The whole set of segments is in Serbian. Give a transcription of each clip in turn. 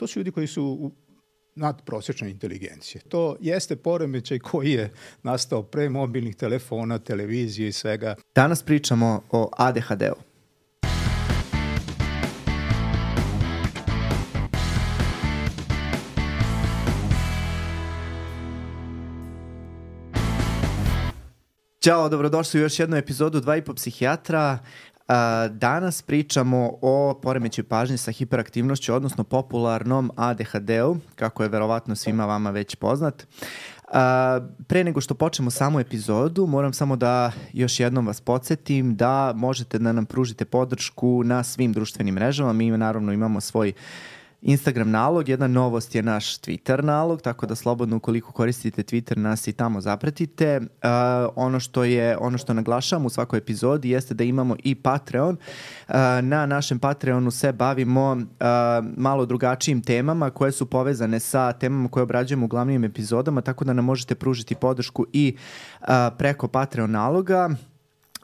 to su ljudi koji su u nadprosečne inteligencije. To jeste poremećaj koji je nastao pre mobilnih telefona, televizije i svega. Danas pričamo o ADHD-u. Ćao, dobrodošli u još jednu epizodu Dva i po psihijatra. Danas pričamo o poremećoj pažnje sa hiperaktivnošću, odnosno popularnom ADHD-u, kako je verovatno svima vama već poznat. pre nego što počnemo samu epizodu, moram samo da još jednom vas podsjetim da možete da nam pružite podršku na svim društvenim mrežama. Mi naravno imamo svoj uh, Instagram nalog, jedna novost je naš Twitter nalog, tako da slobodno ukoliko koristite Twitter nas i tamo zapratite. Uh, ono što je ono što naglašavam u svakoj epizodi jeste da imamo i Patreon. Uh, na našem Patreonu se bavimo uh, malo drugačijim temama koje su povezane sa temama koje obrađujemo u glavnim epizodama, tako da nam možete pružiti podršku i uh, preko Patreon naloga.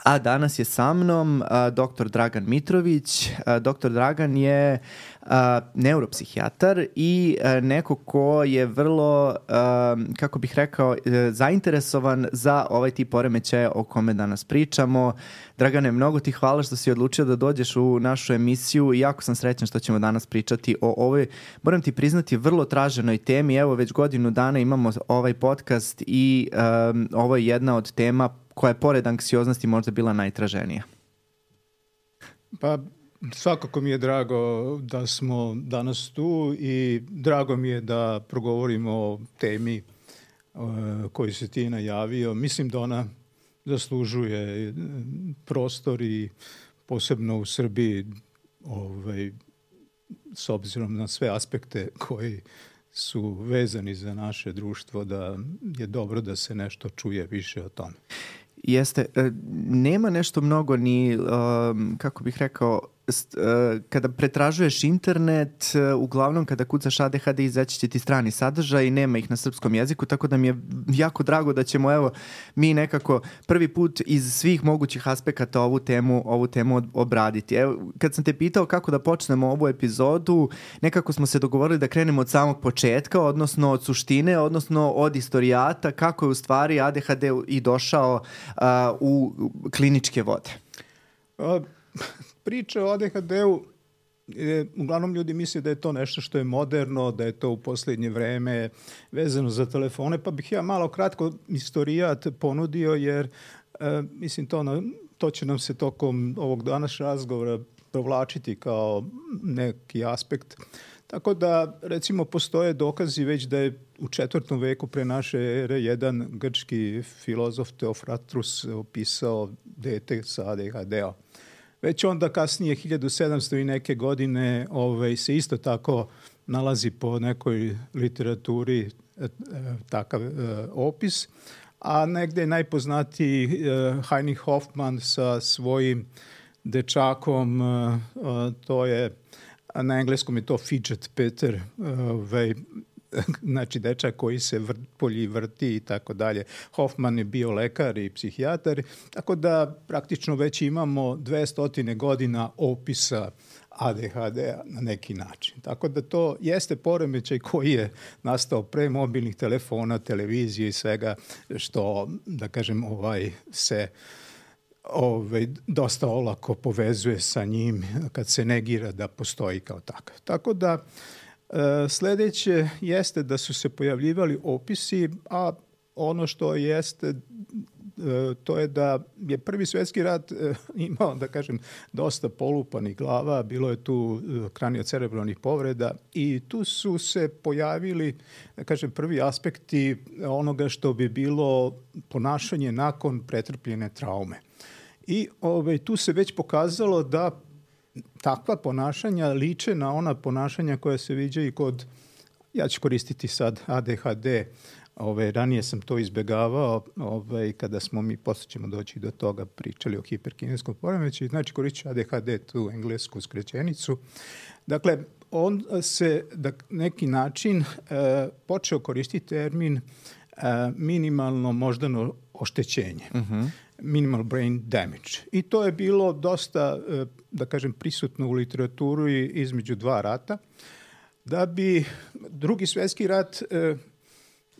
A danas je sa mnom uh, dr. Dragan Mitrović. Uh, dr. Dragan je uh, neuropsihijatar i uh, neko ko je vrlo, uh, kako bih rekao, uh, zainteresovan za ovaj tip poremećaja o kome danas pričamo. Dragane, mnogo ti hvala što si odlučio da dođeš u našu emisiju i jako sam srećan što ćemo danas pričati o ovoj, moram ti priznati, vrlo traženoj temi. Evo, već godinu dana imamo ovaj podcast i um, ovo je jedna od tema koja je pored anksioznosti možda bila najtraženija? Pa svakako mi je drago da smo danas tu i drago mi je da progovorimo o temi uh, koju se ti najavio. Mislim da ona zaslužuje prostor i posebno u Srbiji ovaj, s obzirom na sve aspekte koji su vezani za naše društvo da je dobro da se nešto čuje više o tome. Jeste, e, nema nešto mnogo ni, um, kako bih rekao, kada pretražuješ internet, e, uglavnom kada kucaš ADHD izaći će ti strani sadržaj i nema ih na srpskom jeziku, tako da mi je jako drago da ćemo evo mi nekako prvi put iz svih mogućih aspekata ovu temu, ovu temu obraditi. Evo, kad sam te pitao kako da počnemo ovu epizodu, nekako smo se dogovorili da krenemo od samog početka, odnosno od suštine, odnosno od istorijata, kako je u stvari ADHD i došao uh, u kliničke vode. A, priče o ADHD-u e, uglavnom ljudi misle da je to nešto što je moderno, da je to u poslednje vreme vezano za telefone, pa bih ja malo kratko istorijat ponudio, jer e, mislim to, na, to će nam se tokom ovog danas razgovora provlačiti kao neki aspekt. Tako da, recimo, postoje dokazi već da je u četvrtom veku pre naše ere jedan grčki filozof Teofratrus opisao dete sa ADHD-om. Već onda kasnije 1700 i neke godine ovaj, se isto tako nalazi po nekoj literaturi e, e, takav e, opis, a negde je najpoznatiji Heinrich Hoffmann sa svojim dečakom, to je na engleskom je to fidget Peter, ovaj, znači dečak koji se vrt, polji vrti i tako dalje. Hoffman je bio lekar i psihijatar, tako da praktično već imamo 200 godina opisa ADHD-a na neki način. Tako da to jeste poremećaj koji je nastao pre mobilnih telefona, televizije i svega što, da kažem, ovaj se ovaj, dosta olako povezuje sa njim kad se negira da postoji kao takav. Tako da sledeće jeste da su se pojavljivali opisi, a ono što jeste e, to je da je prvi svetski rat e, imao, da kažem, dosta polupanih glava, bilo je tu kraniocerebralnih povreda i tu su se pojavili, da kažem, prvi aspekti onoga što bi bilo ponašanje nakon pretrpljene traume. I ovaj, tu se već pokazalo da takva ponašanja liče na ona ponašanja koja se viđaju kod, ja ću koristiti sad ADHD, Ove, ranije sam to izbegavao ove, kada smo mi, posle ćemo doći do toga, pričali o hiperkineskom poremeću, znači koristit ADHD, tu englesku skraćenicu. Dakle, on se da neki način e, počeo koristiti termin e, minimalno moždano oštećenje. Uh mhm. -huh minimal brain damage. I to je bilo dosta, e, da kažem, prisutno u literaturu između dva rata. Da bi drugi svetski rat e,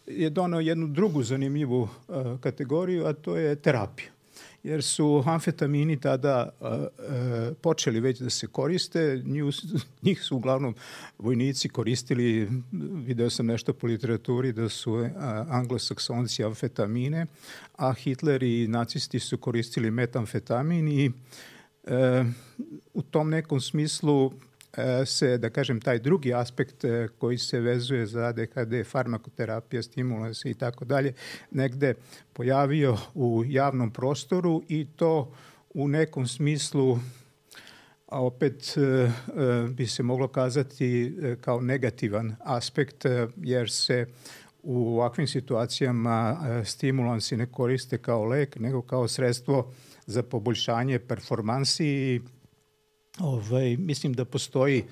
je donao jednu drugu zanimljivu e, kategoriju, a to je terapija jer su amfetamini tada uh, počeli već da se koriste. Njih, njih su uglavnom vojnici koristili, video sam nešto po literaturi, da su uh, anglosaksonci amfetamine, a Hitler i nacisti su koristili metamfetamin i uh, u tom nekom smislu E, se, da kažem, taj drugi aspekt e, koji se vezuje za ADHD, farmakoterapija, stimulans i tako dalje, negde pojavio u javnom prostoru i to u nekom smislu a opet e, bi se moglo kazati kao negativan aspekt, jer se u ovakvim situacijama stimulansi ne koriste kao lek, nego kao sredstvo za poboljšanje performansi i Ovaj, mislim da postoji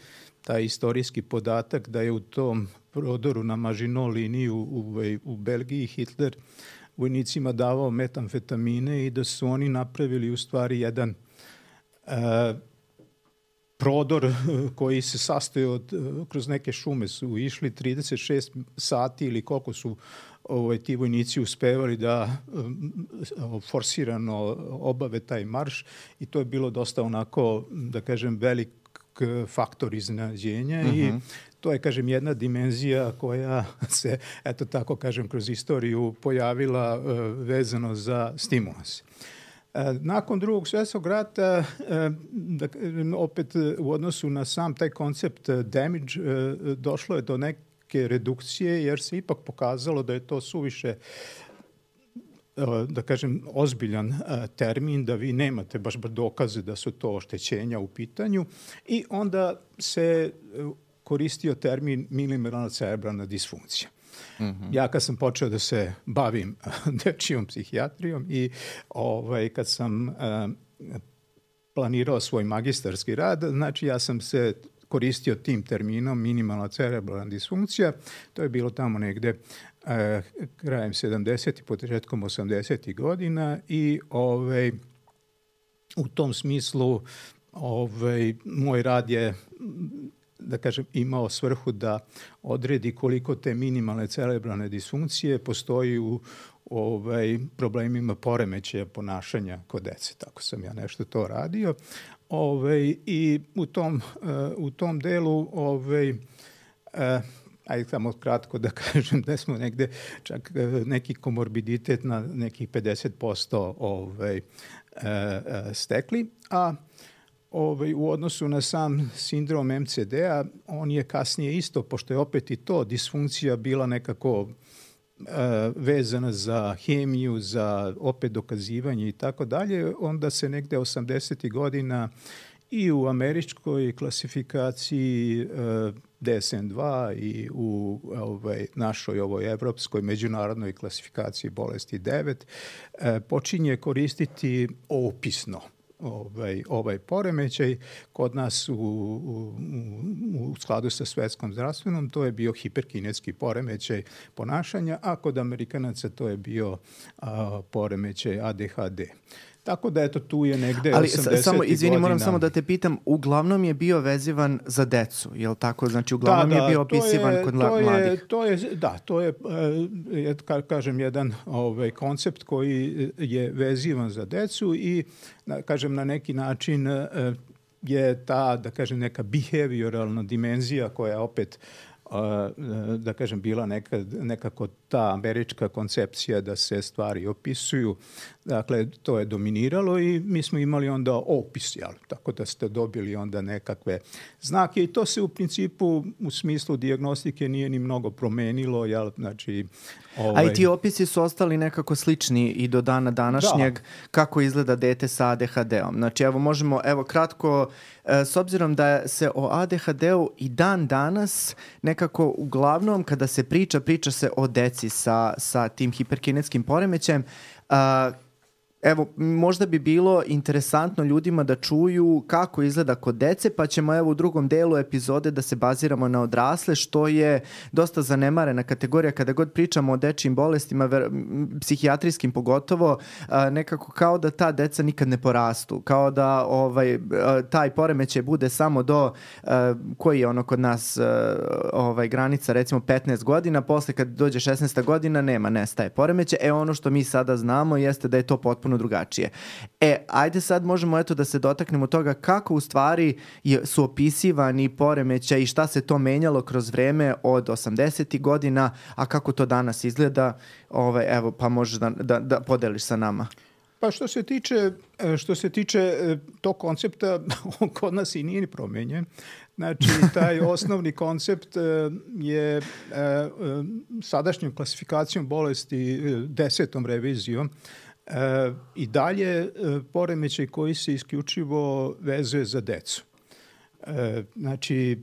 taj istorijski podatak da je u tom prodoru na Mažino liniju u, ovaj, u Belgiji Hitler vojnicima davao metamfetamine i da su oni napravili u stvari jedan uh, prodor koji se sastoji od, kroz neke šume su išli 36 sati ili koliko su ovaj, ti vojnici uspevali da um, forsirano obave taj marš i to je bilo dosta onako, da kažem, velik faktor iznenađenja uh -huh. i mhm. to je, kažem, jedna dimenzija koja se, eto tako kažem, kroz istoriju pojavila uh, vezano za stimulans. E, nakon drugog svjetskog rata, e, da, opet u odnosu na sam taj koncept damage, došlo je do neke neke redukcije, jer se ipak pokazalo da je to suviše e, da kažem, ozbiljan e, termin, da vi nemate baš dokaze da su to oštećenja u pitanju i onda se e, koristio termin milimeralna cerebralna disfunkcija. Mm -hmm. Ja kad sam počeo da se bavim dečijom psihijatrijom i ovaj, kad sam planirao svoj magistarski rad, znači ja sam se koristio tim terminom minimalna cerebralna disfunkcija. To je bilo tamo negde e, krajem 70. i početkom 80. godina i ovaj, u tom smislu ovaj, moj rad je da kažem, imao svrhu da odredi koliko te minimalne cerebralne disfunkcije postoji u ovaj, problemima poremećaja ponašanja kod dece. Tako sam ja nešto to radio. Ove, I u tom, uh, u tom delu ovaj, uh, ajde samo kratko da kažem da smo negde čak uh, neki komorbiditet na nekih 50% ovaj, stekli, a ovaj, u odnosu na sam sindrom MCD-a, on je kasnije isto, pošto je opet i to disfunkcija bila nekako vezana za hemiju, za opet dokazivanje i tako dalje, onda se negde 80. godina i u američkoj klasifikaciji DSM-2 i u ovaj, našoj ovoj evropskoj međunarodnoj klasifikaciji bolesti 9 počinje koristiti opisno ovaj, ovaj poremećaj. Kod nas u, u, u skladu sa svetskom zdravstvenom to je bio hiperkinetski poremećaj ponašanja, a kod Amerikanaca to je bio a, poremećaj ADHD. Tako da eto tu je negde Ali 80 samo izvini godina. moram samo da te pitam, uglavnom je bio vezivan za decu, je l' tako? Znači uglavnom da, da, je bio opisivan je, kod to mladih. Je, to je da, to je je ka, kažem jedan ovaj koncept koji je vezivan za decu i kažem na neki način je ta da kažem neka behavioralna dimenzija koja opet da kažem, bila neka, nekako ta američka koncepcija da se stvari opisuju. Dakle, to je dominiralo i mi smo imali onda opis, jel? tako da ste dobili onda nekakve znake i to se u principu u smislu diagnostike nije ni mnogo promenilo, jel? Znači, ovaj... A i ti opisi su ostali nekako slični i do dana današnjeg da. kako izgleda dete sa ADHD-om. Znači, evo možemo, evo kratko, e, s obzirom da se o ADHD-u i dan danas nekako uglavnom kada se priča, priča se o deci sa, sa tim hiperkinetskim poremećajem, Uh, Evo, možda bi bilo interesantno ljudima da čuju kako izgleda kod dece, pa ćemo evo u drugom delu epizode da se baziramo na odrasle, što je dosta zanemarena kategorija kada god pričamo o dečijim bolestima, ver, psihijatrijskim pogotovo, a, nekako kao da ta deca nikad ne porastu, kao da ovaj, a, taj poremećaj bude samo do, a, koji je ono kod nas ovaj, granica, recimo 15 godina, posle kad dođe 16. godina nema, nestaje poremećaj. E ono što mi sada znamo jeste da je to potpuno drugačije. E, ajde sad možemo eto da se dotaknemo toga kako u stvari su opisivani poremećaj i šta se to menjalo kroz vreme od 80. godina, a kako to danas izgleda, ovaj, evo, pa možeš da, da, da podeliš sa nama. Pa što se tiče, što se tiče tog koncepta, on kod nas i nije ni promenjen. Znači, taj osnovni koncept je sadašnjom klasifikacijom bolesti desetom revizijom e, i dalje e, poremećaj koji se isključivo vezuje za decu. E, znači,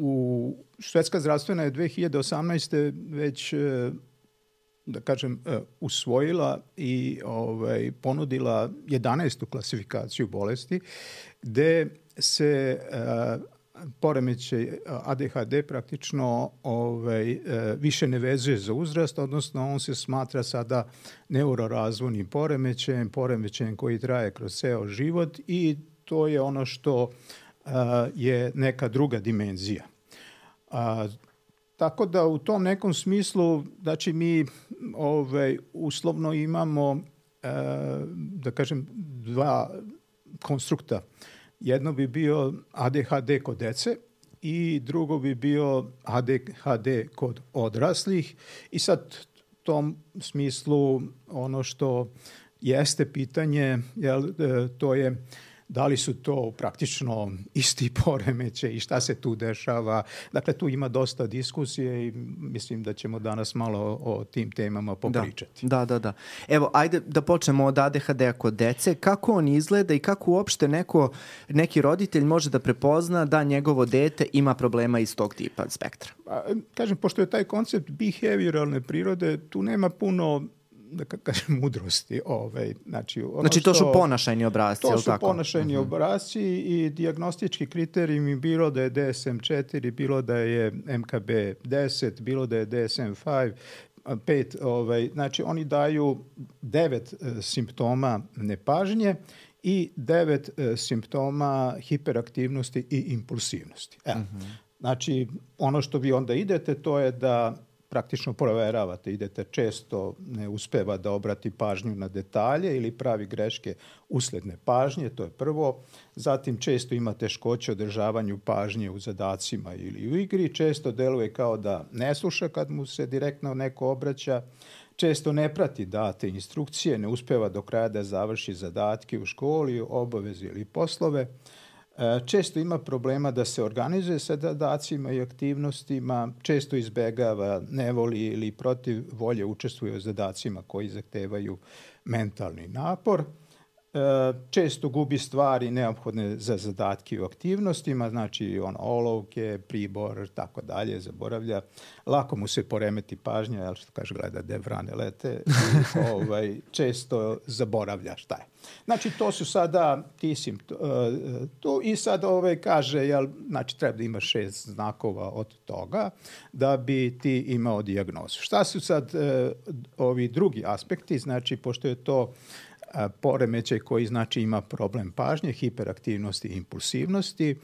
u Švedska zdravstvena je 2018. već e, da kažem, e, usvojila i ovaj, ponudila 11. klasifikaciju bolesti, gde se poremećaj ADHD praktično ovaj, e, više ne vezuje za uzrast, odnosno on se smatra sada neurorazvojnim poremećajem, poremećajem koji traje kroz ceo život i to je ono što a, je neka druga dimenzija. A, tako da u tom nekom smislu, znači mi ovaj, uslovno imamo, da kažem, dva konstrukta Jedno bi bio ADHD kod dece i drugo bi bio ADHD kod odraslih. I sad tom smislu ono što jeste pitanje, jel, e, to je da li su to praktično isti poremeće i šta se tu dešava. Dakle, tu ima dosta diskusije i mislim da ćemo danas malo o tim temama popričati. Da, da, da. da. Evo, ajde da počnemo od ADHD-a kod dece. Kako on izgleda i kako uopšte neko, neki roditelj može da prepozna da njegovo dete ima problema iz tog tipa spektra? Pa, kažem, pošto je taj koncept behavioralne prirode, tu nema puno da kažem, mudrosti. Ovaj, znači, ono znači to su ponašajni obrazci, To su tako? ponašajni uh mhm. -huh. obrazci i diagnostički kriterijumi bilo da je DSM-4, bilo da je MKB-10, bilo da je DSM-5, pet, ovaj, znači oni daju devet e, simptoma nepažnje i devet e, simptoma hiperaktivnosti i impulsivnosti. Evo. Uh -huh. Znači, ono što vi onda idete, to je da praktično proveravate, idete često, ne uspeva da obrati pažnju na detalje ili pravi greške usledne pažnje, to je prvo. Zatim često ima teškoće održavanju pažnje u zadacima ili u igri, često deluje kao da ne sluša kad mu se direktno neko obraća, često ne prati date instrukcije, ne uspeva do kraja da završi zadatke u školi, obaveze ili poslove, često ima problema da se organizuje sa zadacima i aktivnostima, često izbegava, ne voli ili protiv volje učestvuje u zadacima koji zahtevaju mentalni napor. E, često gubi stvari neophodne za zadatke u aktivnostima, znači on olovke, pribor, tako dalje, zaboravlja. Lako mu se poremeti pažnja, jel što kaže, gleda gde vrane lete, i, ovaj, često zaboravlja šta je. Znači, to su sada ti simptomi. Uh, tu i sad ovaj kaže, jel, znači, treba da ima šest znakova od toga da bi ti imao diagnozu. Šta su sad uh, ovi drugi aspekti? Znači, pošto je to poremećaj koji znači ima problem pažnje, hiperaktivnosti i impulsivnosti.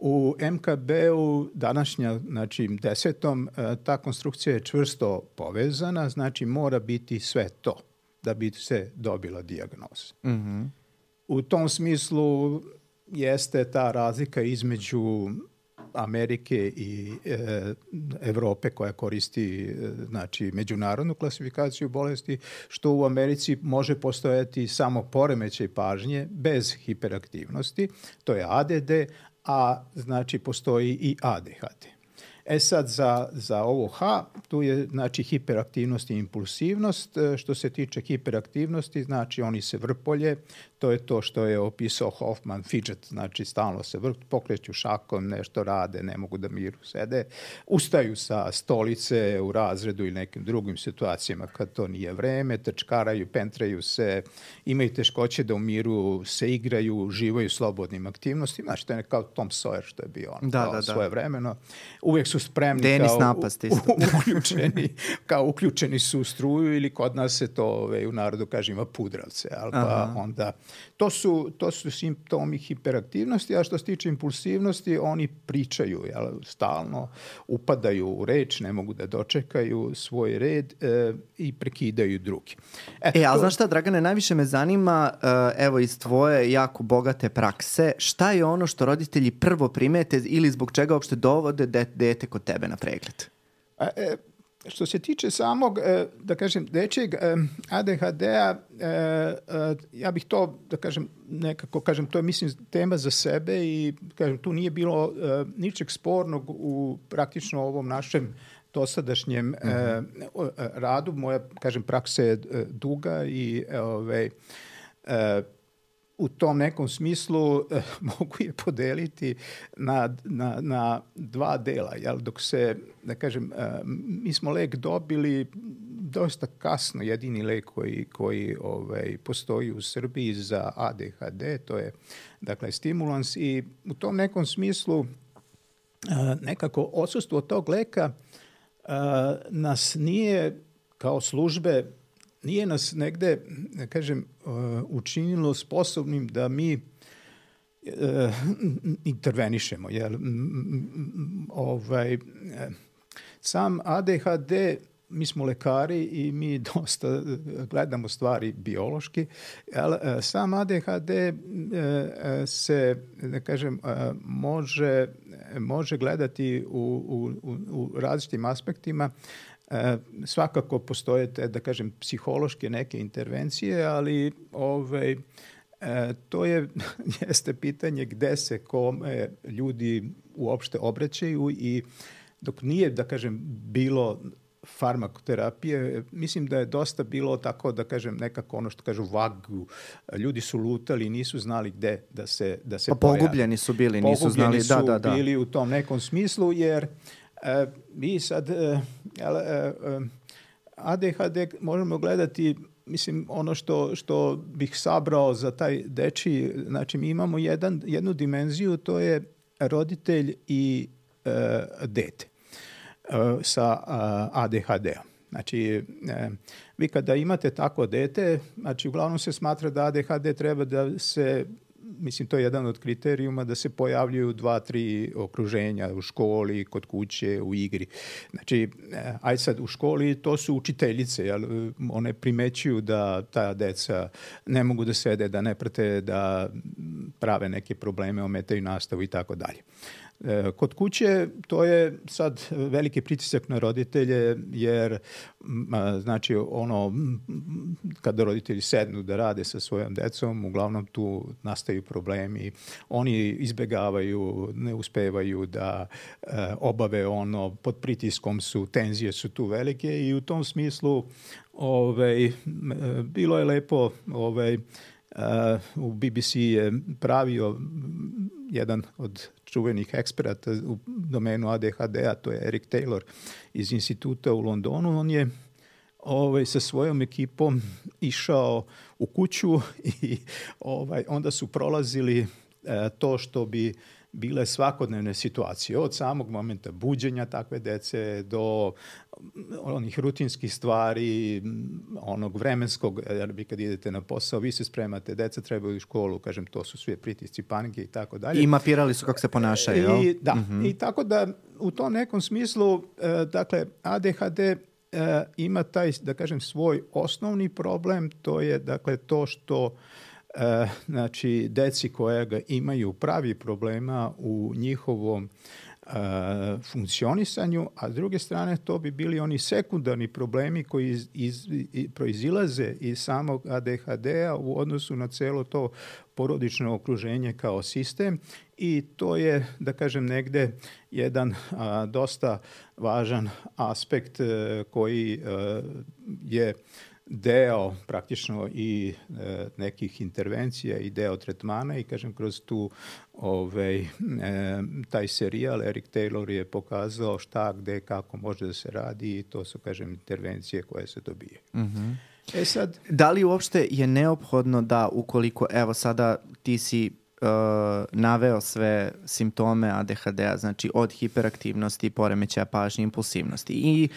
U MKB-u današnja, znači desetom, ta konstrukcija je čvrsto povezana, znači mora biti sve to da bi se dobila dijagnoza. Mm -hmm. U tom smislu jeste ta razlika između Amerike i e, Evrope koja koristi e, znači međunarodnu klasifikaciju bolesti, što u Americi može postojati samo poremećaj pažnje bez hiperaktivnosti, to je ADD, a znači postoji i ADHD. E sad, za, za ovo H, tu je znači hiperaktivnost i impulsivnost. E, što se tiče hiperaktivnosti, znači oni se vrpolje, to je to što je opisao Hoffman, fidget, znači stalno se vrp, pokreću šakom, nešto rade, ne mogu da miru sede, ustaju sa stolice u razredu ili nekim drugim situacijama kad to nije vreme, trčkaraju, pentraju se, imaju teškoće da u miru se igraju, uživaju slobodnim aktivnostima, znači to je kao Tom Sawyer što je bio on, Da, da, da. svoje vremeno. Uvijek su spremni Denis kao Napast isto. uključeni, kao uključeni su u struju ili kod nas se to ove, u narodu kaže ima pudravce, ali pa Aha. onda to su, to su simptomi hiperaktivnosti, a što se tiče impulsivnosti, oni pričaju jel, stalno, upadaju u reč, ne mogu da dočekaju svoj red e, i prekidaju drugi. E, ali to- znaš šta, Dragane, najviše me zanima, uh, evo iz tvoje jako bogate prakse, šta je ono što roditelji prvo primete ili zbog čega uopšte dovode de dete kod tebe na pregled? E, što se tiče samog, e, da kažem, dečeg e, ADHD-a, e, ja bih to, da kažem, nekako, kažem, to je, mislim, tema za sebe i, kažem, tu nije bilo ničeg spornog u praktično ovom našem dosadašnjem o- e, radu. Moja, kažem, praksa je duga i e, ovaj, e, u tom nekom smislu eh, mogu je podeliti na, na, na dva dela. Jel? Dok se, da kažem, eh, mi smo lek dobili dosta kasno, jedini lek koji, koji ovaj, postoji u Srbiji za ADHD, to je dakle stimulans i u tom nekom smislu eh, nekako odsustvo tog leka nas nije kao službe nije nas negde, da kažem, uh, učinilo sposobnim da mi uh, intervenišemo. Jel? Ovaj, sam ADHD, mi smo lekari i mi dosta gledamo stvari biološki, jel, sam ADHD eh, se, da kažem, može, može gledati u, u, u, različitim aspektima E, svakako postoje te, da kažem, psihološke neke intervencije, ali ovaj, e, to je, jeste pitanje gde se kome ljudi uopšte obraćaju i dok nije, da kažem, bilo farmakoterapije, mislim da je dosta bilo tako, da kažem, nekako ono što kažu vagu. Ljudi su lutali, nisu znali gde da se, da se Pa pojave. pogubljeni su bili, nisu Pogubljeni znali, da, su da, da. bili u tom nekom smislu, jer e, mi sad e, e, e, ADHD možemo gledati mislim ono što što bih sabrao za taj deči znači mi imamo jedan jednu dimenziju to je roditelj i e, dete e, sa a, ADHD-om. Znači, e, vi kada imate tako dete, znači uglavnom se smatra da ADHD treba da se mislim, to je jedan od kriterijuma da se pojavljuju dva, tri okruženja u školi, kod kuće, u igri. Znači, e, aj sad u školi to su učiteljice, jel? one primećuju da ta deca ne mogu da sede, da ne prate, da prave neke probleme, ometaju nastavu i tako dalje. E, Kod kuće to je sad veliki pritisak na roditelje jer znači ono kada roditelji sednu da rade sa svojom decom uglavnom tu nastaju problemi. Oni izbegavaju ne uspevaju da e, obave ono pod pritiskom su tenzije su tu velike i u tom smislu ovaj e, bilo je lepo ovaj u BBC je pravio jedan od čuvenih eksperata u domenu ADHD-a, to je Eric Taylor iz instituta u Londonu. On je ovaj, sa svojom ekipom išao u kuću i ovaj, onda su prolazili to što bi bile svakodnevne situacije, od samog momenta buđenja takve dece do mm, onih rutinskih stvari, mm, onog vremenskog, jer vi kad idete na posao, vi se spremate, deca trebaju u školu, kažem, to su sve pritisci, panike i tako dalje. I mapirali su kako se ponašaju, jel? I, da, i tako da u tom nekom smislu, e, dakle, ADHD e, ima taj, da kažem, svoj osnovni problem, to je, dakle, to što e, znači, deci koja ga imaju pravi problema u njihovom funkcionisanju, a s druge strane to bi bili oni sekundarni problemi koji iz, iz, iz, proizilaze iz samog ADHD-a u odnosu na celo to porodično okruženje kao sistem. I to je, da kažem, negde jedan a, dosta važan aspekt e, koji e, je deo praktično i e, nekih intervencija i deo tretmana i kažem kroz tu ovaj, e, taj serijal Eric Taylor je pokazao šta, gde, kako može da se radi i to su kažem intervencije koje se dobije. Mm -hmm. E sad... Da li uopšte je neophodno da ukoliko, evo sada ti si uh, naveo sve simptome ADHD-a, znači od hiperaktivnosti, poremećaja pažnje, impulsivnosti i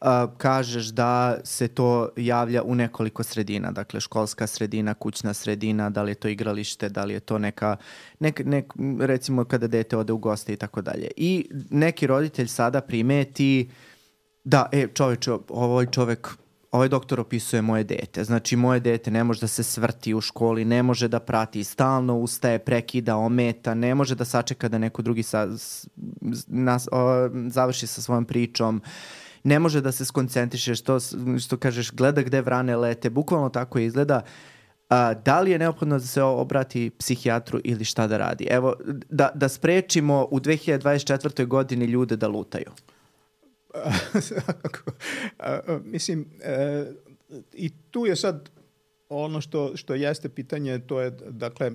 uh, kažeš da se to javlja u nekoliko sredina, dakle školska sredina, kućna sredina, da li je to igralište, da li je to neka, nek, nek, recimo kada dete ode u goste i tako dalje. I neki roditelj sada primeti da, e, čoveče, ovaj čovek ovaj doktor opisuje moje dete. Znači, moje dete ne može da se svrti u školi, ne može da prati, stalno ustaje, prekida, ometa, ne može da sačeka da neko drugi sa, nas, o, završi sa svojom pričom, ne može da se skoncentriše, što, što kažeš, gleda gde vrane lete, bukvalno tako izgleda. A, da li je neophodno da se obrati psihijatru ili šta da radi? Evo, da, da sprečimo u 2024. godini ljude da lutaju. Mislim, e, i tu je sad ono što, što jeste pitanje, to je dakle e,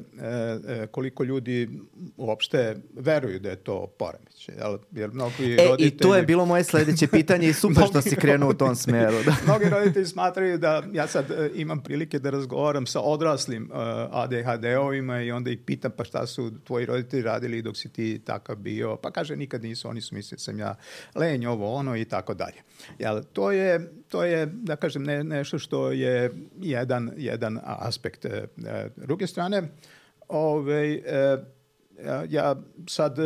e, koliko ljudi uopšte veruju da je to poremeć. Jel, jer mnogi e, roditelji... I to je bilo moje sledeće pitanje i super što si krenuo u tom smeru. Da. mnogi roditelji smatraju da ja sad imam prilike da razgovaram sa odraslim ADHD-ovima i onda ih pitam pa šta su tvoji roditelji radili dok si ti takav bio. Pa kaže nikad nisu, oni su mislili da sam ja lenj, ovo ono i tako dalje. Jel, to je, to je da kažem, ne, nešto što je jedan jedan aspekt. E, e, druge strane, ovaj, e, ja sad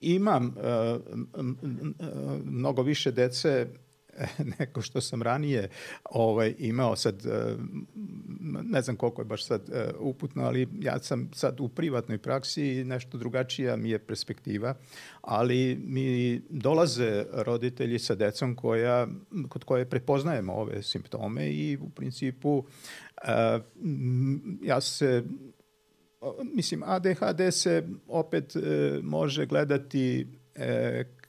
imam mnogo više dece neko što sam ranije ovaj, imao sad, ne znam koliko je baš sad uputno, ali ja sam sad u privatnoj praksi i nešto drugačija mi je perspektiva, ali mi dolaze roditelji sa decom koja, kod koje prepoznajemo ove simptome i u principu ja se mislim ADHD se opet može gledati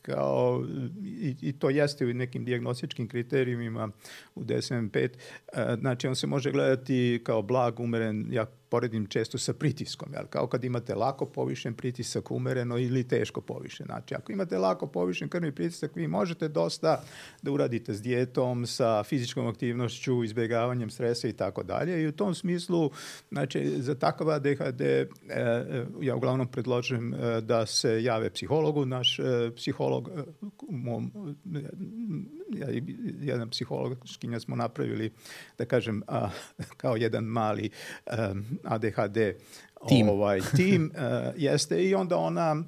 kao, i, i to jeste u nekim diagnostičkim kriterijumima u DSM-5, znači on se može gledati kao blag, umeren, ja poredim često sa pritiskom, jel? kao kad imate lako povišen pritisak umereno ili teško povišen. Znači, ako imate lako povišen krvni pritisak, vi možete dosta da uradite s dijetom, sa fizičkom aktivnošću, izbjegavanjem stresa i tako dalje. I u tom smislu, znači, za takav ADHD e, e, ja uglavnom predložim e, da se jave psihologu. Naš e, psiholog, e, mom, ja, jedan psihološkinja smo napravili, da kažem, a, kao jedan mali um, ADHD tim, ovaj, tim uh, jeste i onda ona uh,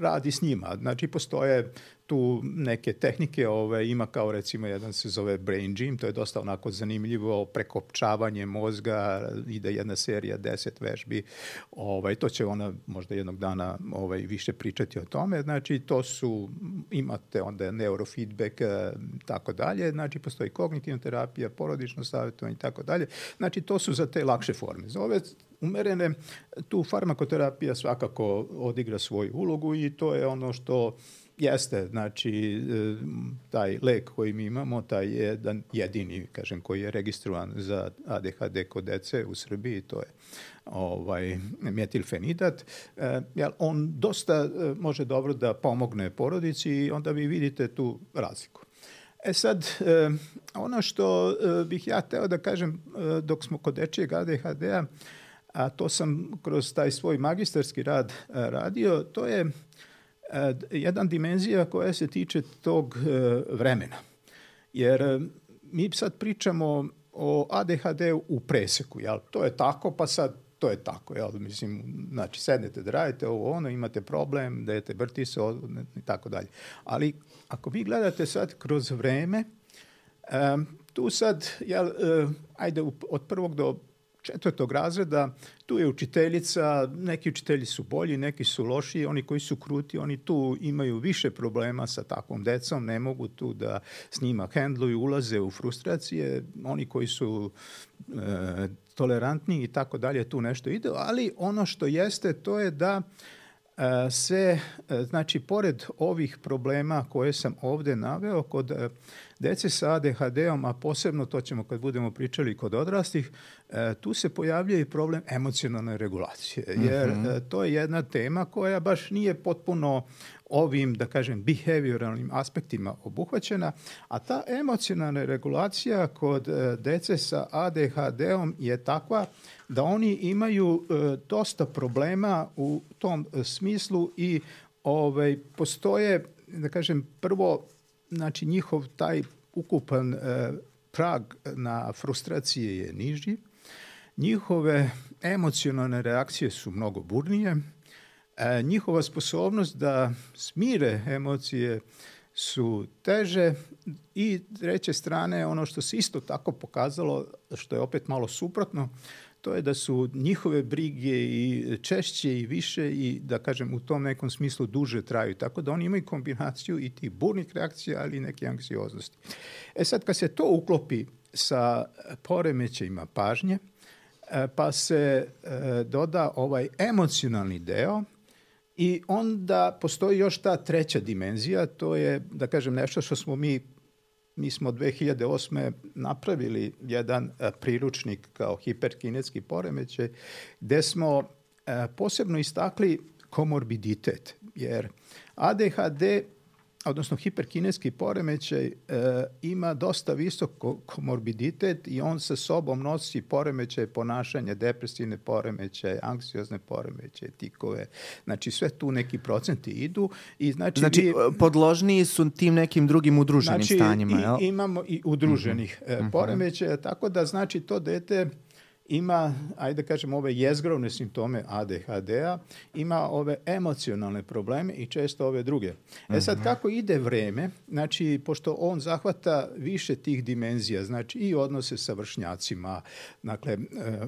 radi s njima. Znači, postoje tu neke tehnike, ove, ima kao recimo jedan se zove Brain Gym, to je dosta onako zanimljivo, prekopčavanje mozga, ide jedna serija deset vežbi, ovaj, to će ona možda jednog dana ovaj, više pričati o tome, znači to su, imate onda neurofeedback, e, tako dalje, znači postoji kognitivna terapija, porodično savjetovanje i tako dalje, znači to su za te lakše forme. Za ove umerene, tu farmakoterapija svakako odigra svoju ulogu i to je ono što Jeste, znači e, taj lek koji mi imamo, taj je jedan jedini, kažem, koji je registrovan za ADHD kod dece u Srbiji, to je ovaj metilfenidat, e, jel, on dosta e, može dobro da pomogne porodici i onda vi vidite tu razliku. E sad, ono što bih ja teo da kažem dok smo kod dečijeg ADHD-a, a to sam kroz taj svoj magistarski rad radio, to je jedan dimenzija koja se tiče tog e, vremena. Jer e, mi sad pričamo o ADHD u preseku, jel? To je tako, pa sad to je tako, jel? Mislim, znači, sednete da radite ovo, ono, imate problem, dajete vrti se i tako dalje. Ali ako vi gledate sad kroz vreme, tu sad, jel, ajde, od prvog do četvrtog razreda, tu je učiteljica, neki učitelji su bolji, neki su lošiji, oni koji su kruti, oni tu imaju više problema sa takvom decom, ne mogu tu da s njima hendluju, ulaze u frustracije, oni koji su e, tolerantni i tako dalje, tu nešto ide, ali ono što jeste to je da e, se, e, znači, pored ovih problema koje sam ovde naveo, kod e, dece sa ADHD-om, a posebno to ćemo kad budemo pričali kod odraslih, tu se pojavlja i problem emocionalne regulacije, jer uh mhm. -huh. to je jedna tema koja baš nije potpuno ovim, da kažem, behavioralnim aspektima obuhvaćena, a ta emocionalna regulacija kod e, dece sa ADHD-om je takva da oni imaju e, dosta problema u tom e, smislu i ovaj, postoje, da kažem, prvo, znači njihov taj ukupan prag na frustracije je niži, njihove emocionalne reakcije su mnogo burnije, E, njihova sposobnost da smire emocije su teže. I treće strane ono što se isto tako pokazalo, što je opet malo suprotno, to je da su njihove brige i češće i više i da kažem u tom nekom smislu duže traju. Tako da oni imaju kombinaciju i tih burnih reakcija, ali i neke anksioznosti. E sad kad se to uklopi sa poremećajima pažnje, e, pa se e, doda ovaj emocionalni deo, I onda postoji još ta treća dimenzija, to je, da kažem, nešto što smo mi mi smo 2008. napravili jedan e, priručnik kao hiperkinetski poremećaj, gde smo e, posebno istakli komorbiditet, jer ADHD odnosno hiperkineski poremećaj e, ima dosta visok komorbiditet i on sa sobom nosi poremećaje ponašanja, depresivne poremećaje, anksiozne poremećaje, tikove. Znači sve tu neki procenti idu i znači Znači vi, podložniji su tim nekim drugim udruženim znači, stanjima, jel? imamo i udruženih mm -hmm. poremećaja, tako da znači to dete ima, ajde da kažem, ove jezgrovne simptome ADHD-a, ima ove emocionalne probleme i često ove druge. E sad, mhm. kako ide vreme, znači, pošto on zahvata više tih dimenzija, znači i odnose sa vršnjacima, dakle, e,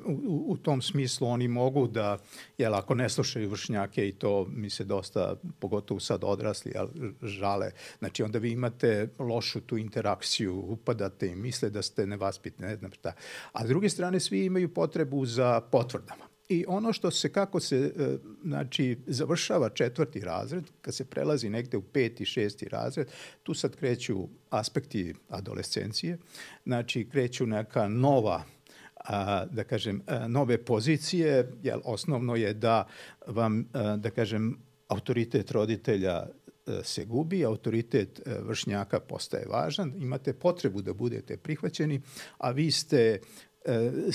u, u tom smislu oni mogu da, jel, ako ne slušaju vršnjake i to mi se dosta, pogotovo sad odrasli, jel, žale, znači onda vi imate lošu tu interakciju, upadate i misle da ste nevaspitni, ne znam šta. A s druge strane, svi imaju potrebu za potvrdama. I ono što se, kako se, e, znači, završava četvrti razred, kad se prelazi negde u peti, šesti razred, tu sad kreću aspekti adolescencije, znači kreću neka nova a, da kažem, a, nove pozicije, jer osnovno je da vam, a, da kažem, autoritet roditelja se gubi, autoritet vršnjaka postaje važan, imate potrebu da budete prihvaćeni, a vi ste E,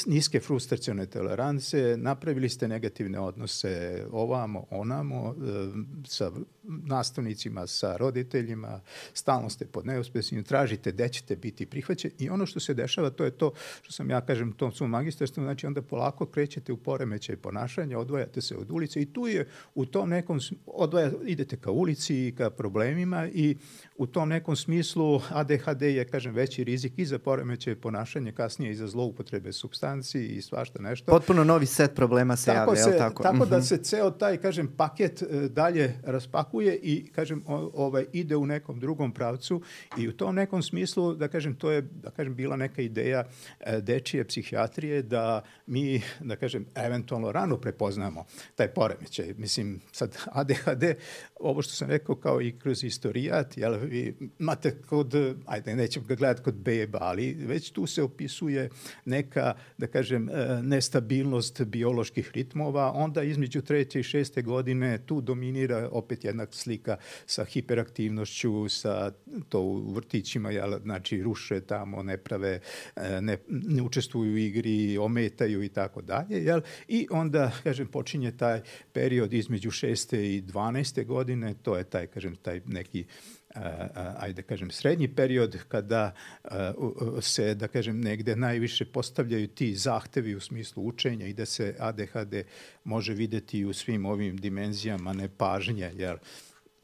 niske frustracione tolerance, napravili ste negativne odnose ovamo, onamo, e, sa nastavnicima, sa roditeljima, stalno ste pod neuspesnim, tražite gde ćete biti prihvaćeni i ono što se dešava, to je to što sam ja kažem tom svom magistarstvu, znači onda polako krećete u poremećaj ponašanja, odvajate se od ulice i tu je u tom nekom, odvaja, idete ka ulici i ka problemima i u tom nekom smislu ADHD je, kažem, veći rizik i za poremećaj ponašanja, kasnije i za zloupotrebe substanci i svašta nešto. Potpuno novi set problema se tako javlja, se, tako? Tako da mhm. se ceo taj, kažem, paket e, dalje raspakuje i, kažem, ovaj, ide u nekom drugom pravcu i u tom nekom smislu, da kažem, to je, da kažem, bila neka ideja e, dečije psihijatrije da mi, da kažem, eventualno rano prepoznamo taj poremećaj. Mislim, sad ADHD, ovo što sam rekao kao i kroz istorijat, jel, vi imate kod, ajde, nećemo ga gledati kod beba, ali već tu se opisuje neka, da kažem, e, nestabilnost bioloških ritmova, onda između treće i šeste godine tu dominira opet jedna slika sa hiperaktivnošću, sa to u vrtićima, jel, znači ruše tamo, ne prave, e, ne, ne učestvuju u igri, ometaju i tako dalje, jel? I onda, kažem, počinje taj period između šeste i 12. godine, to je taj, kažem, taj neki ajde kažem, srednji period kada se, da kažem, negde najviše postavljaju ti zahtevi u smislu učenja i da se ADHD može videti u svim ovim dimenzijama nepažnje, jer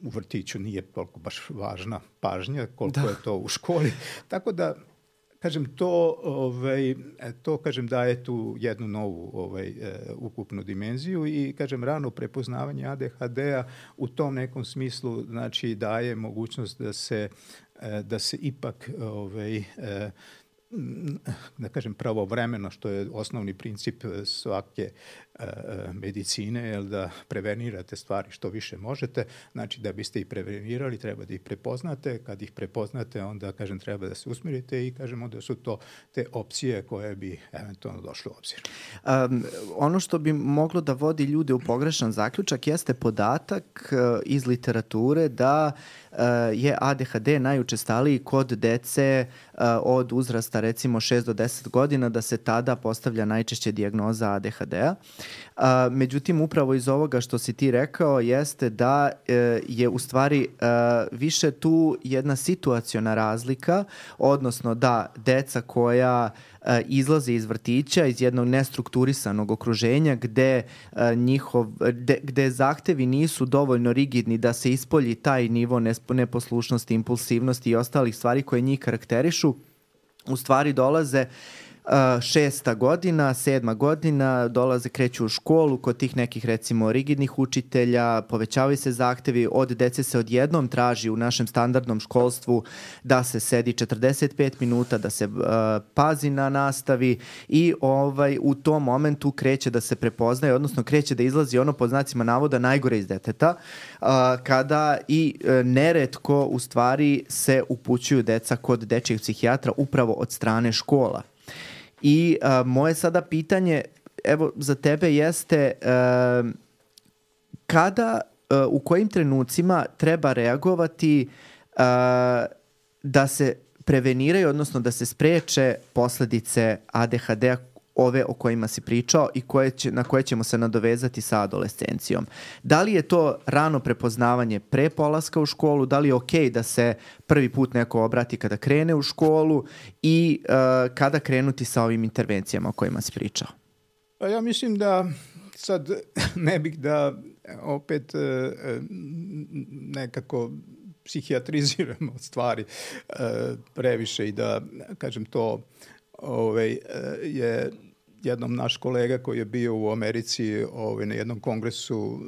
u vrtiću nije toliko baš važna pažnja koliko da. je to u školi. Tako da kažem, to, ovaj, to kažem, daje tu jednu novu ovaj, ukupnu dimenziju i, kažem, rano prepoznavanje ADHD-a u tom nekom smislu, znači, daje mogućnost da se da se ipak ovaj, da kažem pravovremeno što je osnovni princip svake E, medicine, jel da prevenirate stvari što više možete, znači da biste ih prevenirali, treba da ih prepoznate, kad ih prepoznate, onda, kažem, treba da se usmirite i, kažemo da su to te opcije koje bi eventualno došle u obzir. Um, ono što bi moglo da vodi ljude u pogrešan zaključak jeste podatak uh, iz literature da uh, je ADHD najučestaliji kod dece uh, od uzrasta recimo 6 do 10 godina, da se tada postavlja najčešće dijagnoza ADHD-a. A, međutim, upravo iz ovoga što si ti rekao jeste da e, je u stvari e, više tu jedna situaciona razlika, odnosno da deca koja e, izlaze iz vrtića iz jednog nestrukturisanog okruženja gde e, njihov gde, gde zahtevi nisu dovoljno rigidni da se ispolji taj nivo neposlušnosti, impulsivnosti i ostalih stvari koje njih karakterišu u stvari dolaze šesta godina, sedma godina, dolaze, kreću u školu kod tih nekih recimo rigidnih učitelja, povećavaju se zahtevi, od dece se odjednom traži u našem standardnom školstvu da se sedi 45 minuta, da se uh, pazi na nastavi i ovaj u tom momentu kreće da se prepoznaje, odnosno kreće da izlazi ono pod znacima navoda najgore iz deteta, uh, kada i uh, neretko u stvari se upućuju deca kod dečijeg psihijatra upravo od strane škola. I a, moje sada pitanje, evo, za tebe jeste a, kada, a, u kojim trenucima treba reagovati a, da se preveniraju, odnosno da se spreče posledice ADHD-a ove o kojima si pričao i koje će, na koje ćemo se nadovezati sa adolescencijom. Da li je to rano prepoznavanje pre polaska u školu, da li je okej okay da se prvi put neko obrati kada krene u školu i uh, kada krenuti sa ovim intervencijama o kojima si pričao? Pa ja mislim da sad ne bih da opet uh, nekako psihijatriziramo stvari uh, previše i da, kažem, to ovaj, je jednom naš kolega koji je bio u Americi ovaj, na jednom kongresu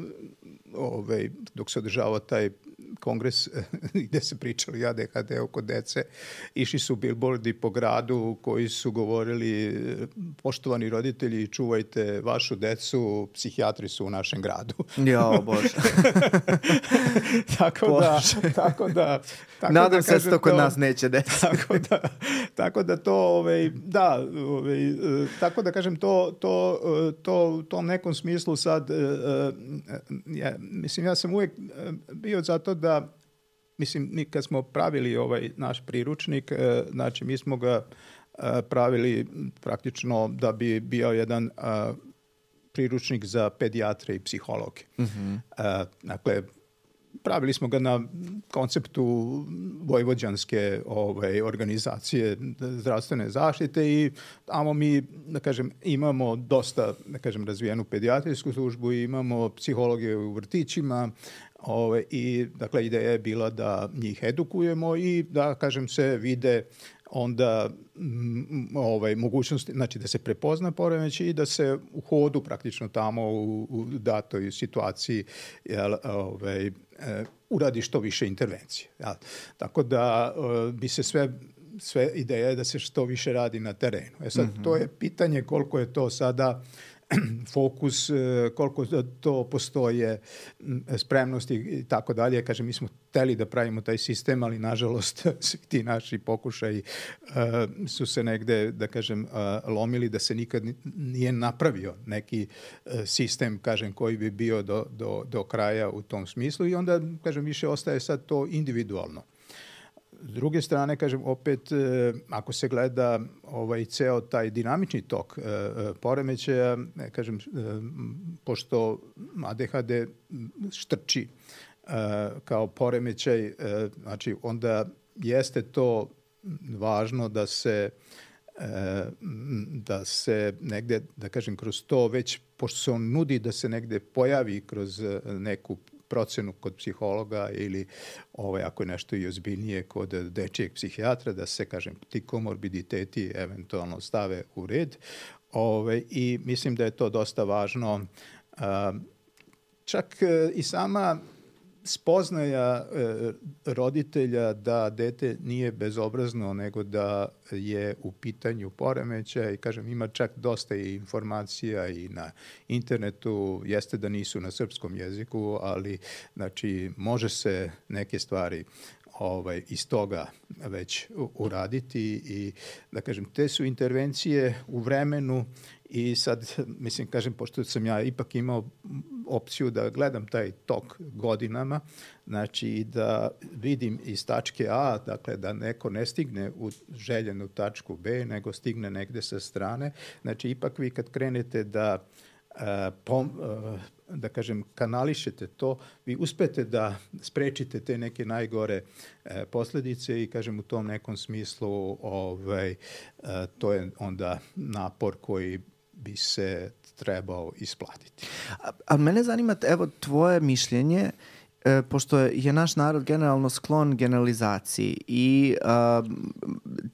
ovaj, dok se održavao taj kongres gde se pričali ADHD oko dece, išli su billboardi po gradu koji su govorili poštovani roditelji, čuvajte vašu decu, psihijatri su u našem gradu. Jo, Bože. tako, da, Bože. da, tako da... Tako Nadam da se da to kod nas neće desiti. tako da, tako da to, ovaj, da, ovaj, tako da kažem, to, to, to, tom nekom smislu sad, ja, mislim, ja sam uvijek bio zato da mislim, mi kad smo pravili ovaj naš priručnik, e, znači mi smo ga e, pravili praktično da bi bio jedan e, priručnik za pedijatre i psihologe. Mm -hmm. Dakle, pravili smo ga na konceptu vojvođanske ovaj, organizacije zdravstvene zaštite i tamo mi, da kažem, imamo dosta, da kažem, razvijenu pedijatrijsku službu, imamo psihologe u vrtićima, Ove, I, dakle, ideja je bila da njih edukujemo i da, kažem, se vide onda m, ovaj, mogućnosti, znači da se prepozna poremeć i da se u hodu praktično tamo u, u datoj situaciji jel, ovaj, e, uradi što više intervencije. Jel? Tako da e, bi se sve sve ideja je da se što više radi na terenu. E sad, mm -hmm. to je pitanje koliko je to sada fokus, e, koliko to postoje spremnosti i tako dalje. Kažem, mi smo hteli da pravimo taj sistem, ali nažalost svi ti naši pokušaj uh, su se negde, da kažem, uh, lomili da se nikad nije napravio neki sistem, kažem, koji bi bio do, do, do kraja u tom smislu i onda, kažem, više ostaje sad to individualno. S druge strane, kažem, opet, e, ako se gleda ovaj ceo taj dinamični tok e, e, poremećaja, kažem, pošto ADHD štrči kao poremećaj, znači onda jeste to važno da se da se negde, da kažem, kroz to već, pošto se on nudi da se negde pojavi kroz neku procenu kod psihologa ili ovaj, ako je nešto i ozbiljnije kod dečijeg psihijatra, da se, kažem, ti komorbiditeti eventualno stave u red. Ove, ovaj, I mislim da je to dosta važno. Čak e, i sama spoznaja e, roditelja da dete nije bezobrazno, nego da je u pitanju poremeća i kažem ima čak dosta i informacija i na internetu, jeste da nisu na srpskom jeziku, ali znači može se neke stvari ovaj, iz toga već uraditi i da kažem, te su intervencije u vremenu i sad, mislim, kažem, pošto sam ja ipak imao opciju da gledam taj tok godinama, znači da vidim iz tačke A, dakle da neko ne stigne u željenu tačku B, nego stigne negde sa strane, znači ipak vi kad krenete da uh, pom, uh, da kažem, kanališete to, vi uspete da sprečite te neke najgore e, posledice i, kažem, u tom nekom smislu ovaj, to je onda napor koji bi se trebao isplatiti. A, mene zanima, evo, tvoje mišljenje, e, pošto je naš narod generalno sklon generalizaciji i a,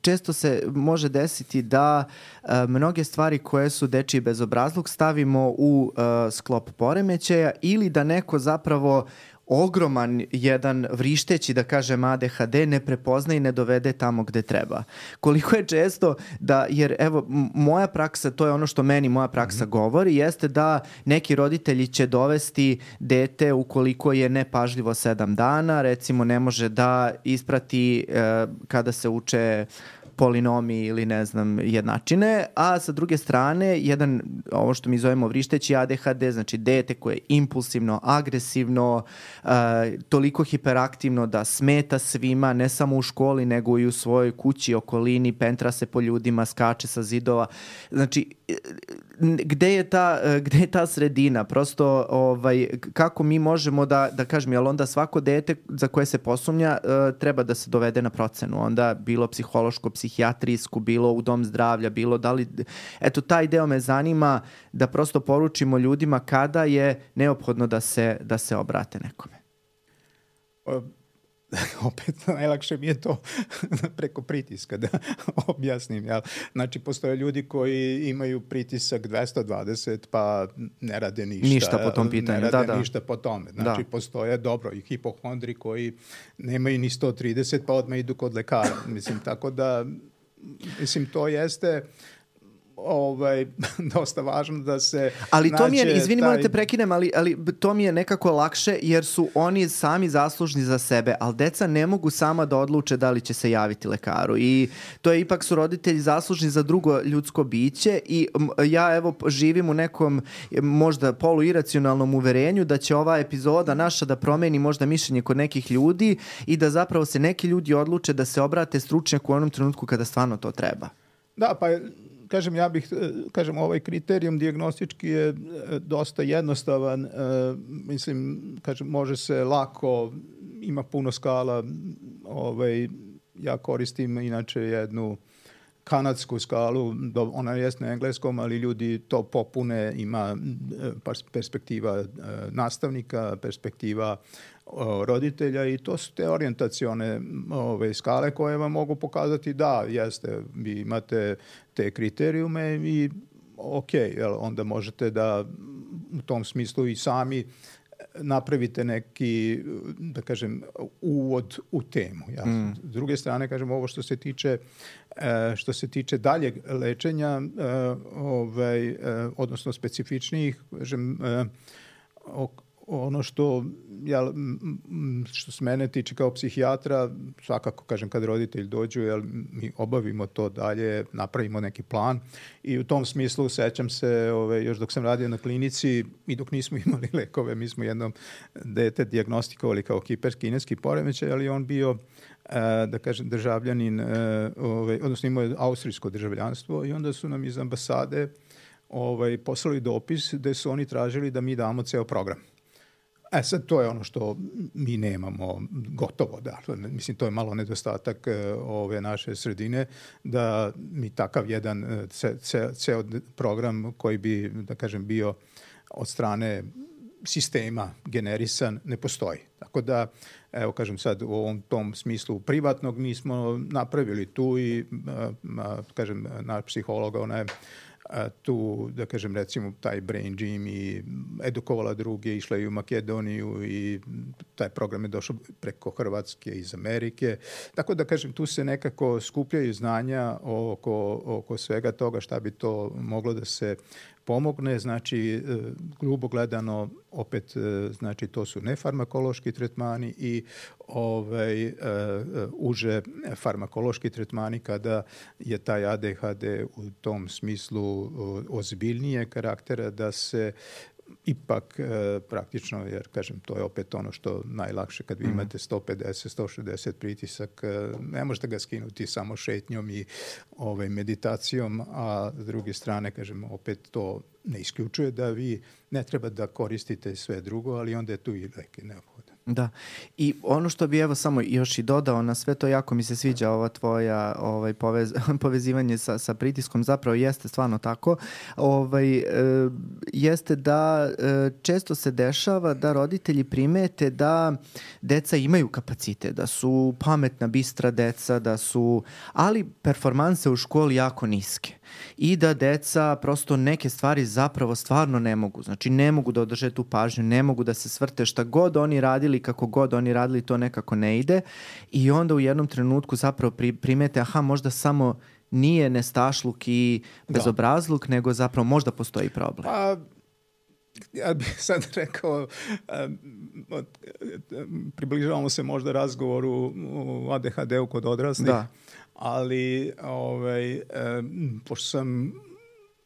često se može desiti da a, mnoge stvari koje su dečiji bezobrazluk stavimo u a, sklop poremećaja ili da neko zapravo ogroman jedan vrišteći, da kažem, ADHD ne prepozna i ne dovede tamo gde treba. Koliko je često da, jer evo, moja praksa, to je ono što meni moja praksa mm -hmm. govori, jeste da neki roditelji će dovesti dete ukoliko je nepažljivo sedam dana, recimo ne može da isprati eh, kada se uče polinomi ili ne znam jednačine, a sa druge strane jedan, ovo što mi zovemo vrišteći ADHD, znači dete koje je impulsivno, agresivno, uh, toliko hiperaktivno da smeta svima, ne samo u školi, nego i u svojoj kući, okolini, pentra se po ljudima, skače sa zidova. Znači, gde je ta, gde je ta sredina? Prosto, ovaj, kako mi možemo da, da kažem, jel onda svako dete za koje se posumnja uh, treba da se dovede na procenu? Onda bilo psihološko, psihijatrijsku, bilo u dom zdravlja, bilo da li... Eto, taj deo me zanima da prosto poručimo ljudima kada je neophodno da se, da se obrate nekome. opet najlakše mi je to preko pritiska da objasnim. Ja. Znači, postoje ljudi koji imaju pritisak 220 pa ne rade ništa. Ništa po tom pitanju, ne rade da, da. ništa po tome. Znači, da. postoje dobro i hipohondri koji nemaju ni 130 pa odmah idu kod lekara. Mislim, tako da mislim, to jeste ovaj, dosta važno da se Ali to mi je, izvini, taj... te prekinem, ali, ali to mi je nekako lakše jer su oni sami zaslužni za sebe, ali deca ne mogu sama da odluče da li će se javiti lekaru i to je ipak su roditelji zaslužni za drugo ljudsko biće i ja evo živim u nekom možda poluiracionalnom uverenju da će ova epizoda naša da promeni možda mišljenje kod nekih ljudi i da zapravo se neki ljudi odluče da se obrate stručnjaku u onom trenutku kada stvarno to treba. Da, pa kažem, ja bih, e, kažem, ovaj kriterijum diagnostički je e, dosta jednostavan. E, mislim, kažem, može se lako, ima puno skala, ovaj, ja koristim inače jednu kanadsku skalu, ona je na engleskom, ali ljudi to popune, ima perspektiva nastavnika, perspektiva roditelja i to su te orijentacione ove, skale koje vam mogu pokazati da, jeste, vi imate te kriterijume i ok, jel, onda možete da u tom smislu i sami napravite neki, da kažem, uvod u temu. Ja. Mm. S druge strane, kažem, ovo što se tiče e, što se tiče daljeg lečenja, e, ovaj, e, odnosno specifičnijih, kažem, ono što ja, što se mene tiče kao psihijatra, svakako kažem kad roditelj dođu, jel, mi obavimo to dalje, napravimo neki plan i u tom smislu sećam se ove, još dok sam radio na klinici i dok nismo imali lekove, mi smo jednom dete diagnostikovali kao kiperskineski poremećaj, ali on bio e, da kažem državljanin, ovaj, odnosno imao je austrijsko državljanstvo i onda su nam iz ambasade ovaj, poslali dopis gde su oni tražili da mi damo ceo program E sad, to je ono što mi nemamo gotovo, da. Mislim, to je malo nedostatak e, ove naše sredine, da mi takav jedan ce, ce, ceo program koji bi, da kažem, bio od strane sistema generisan ne postoji. Tako da, evo kažem sad u ovom tom smislu privatnog mi smo napravili tu i kažem naš psiholog ona je tu, da kažem, recimo taj Brain Gym i edukovala druge, išla i u Makedoniju i taj program je došao preko Hrvatske iz Amerike. Tako da, kažem, tu se nekako skupljaju znanja oko, oko svega toga šta bi to moglo da se pomogne, znači e, grubo gledano opet e, znači to su nefarmakološki tretmani i ovaj uh, uže farmakološki tretmani kada je taj ADHD u tom smislu ozbiljnije karaktera da se ipak e, praktično, jer kažem, to je opet ono što najlakše kad vi mhm. imate 150, 160 pritisak, e, ne možete ga skinuti samo šetnjom i ovaj, meditacijom, a s druge strane, kažem, opet to ne isključuje da vi ne treba da koristite sve drugo, ali onda je tu i lek neophodan. Da. I ono što bi evo samo još i dodao na sve to, jako mi se sviđa ova tvoja ovaj, povez, povezivanje sa, sa pritiskom, zapravo jeste stvarno tako, ovaj, e, jeste da e, često se dešava da roditelji primete da deca imaju kapacite, da su pametna, bistra deca, da su, ali performanse u školi jako niske i da deca prosto neke stvari zapravo stvarno ne mogu. Znači ne mogu da održe tu pažnju, ne mogu da se svrte šta god oni radili, kako god oni radili, to nekako ne ide i onda u jednom trenutku zapravo pri, primete, aha, možda samo nije nestašluk i da. bezobrazluk, da. nego zapravo možda postoji problem. Pa, ja bih sad rekao, približavamo se možda razgovoru u ADHD-u kod odraslih. Da ali ovaj, pošto sam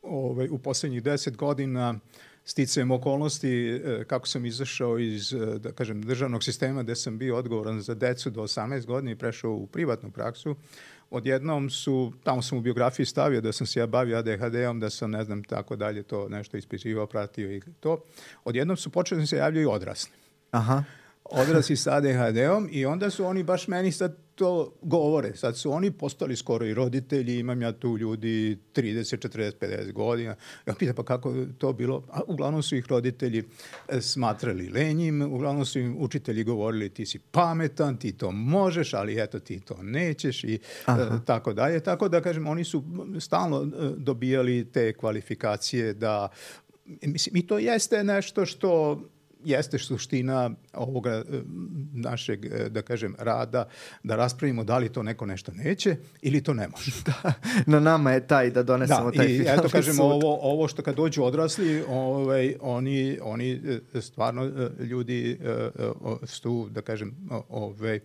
ovaj, u poslednjih deset godina sticajem okolnosti e, kako sam izašao iz e, da kažem državnog sistema gde sam bio odgovoran za decu do 18 godina i prešao u privatnu praksu odjednom su, tamo sam u biografiji stavio da sam se ja bavio ADHD-om, da sam ne znam tako dalje to nešto ispitivao, pratio i to. Odjednom su počeli da se javljaju odrasli. Aha odrasli sa ADHD-om i onda su oni baš meni sad to govore. Sad su oni postali skoro i roditelji, imam ja tu ljudi 30, 40, 50 godina. Ja pitam pa kako to bilo? A uglavnom su ih roditelji e, smatrali lenjim, uglavnom su im učitelji govorili ti si pametan, ti to možeš, ali eto ti to nećeš i e, Aha. tako dalje. Tako da kažem, oni su stalno e, dobijali te kvalifikacije da mislim, i to jeste nešto što jeste suština ovoga e, našeg, e, da kažem, rada, da raspravimo da li to neko nešto neće ili to ne može. da, na nama je taj da donesemo da, taj i eto kažemo ovo, ovo što kad dođu odrasli, ovaj, oni, oni e, stvarno ljudi su, da kažem, ovaj,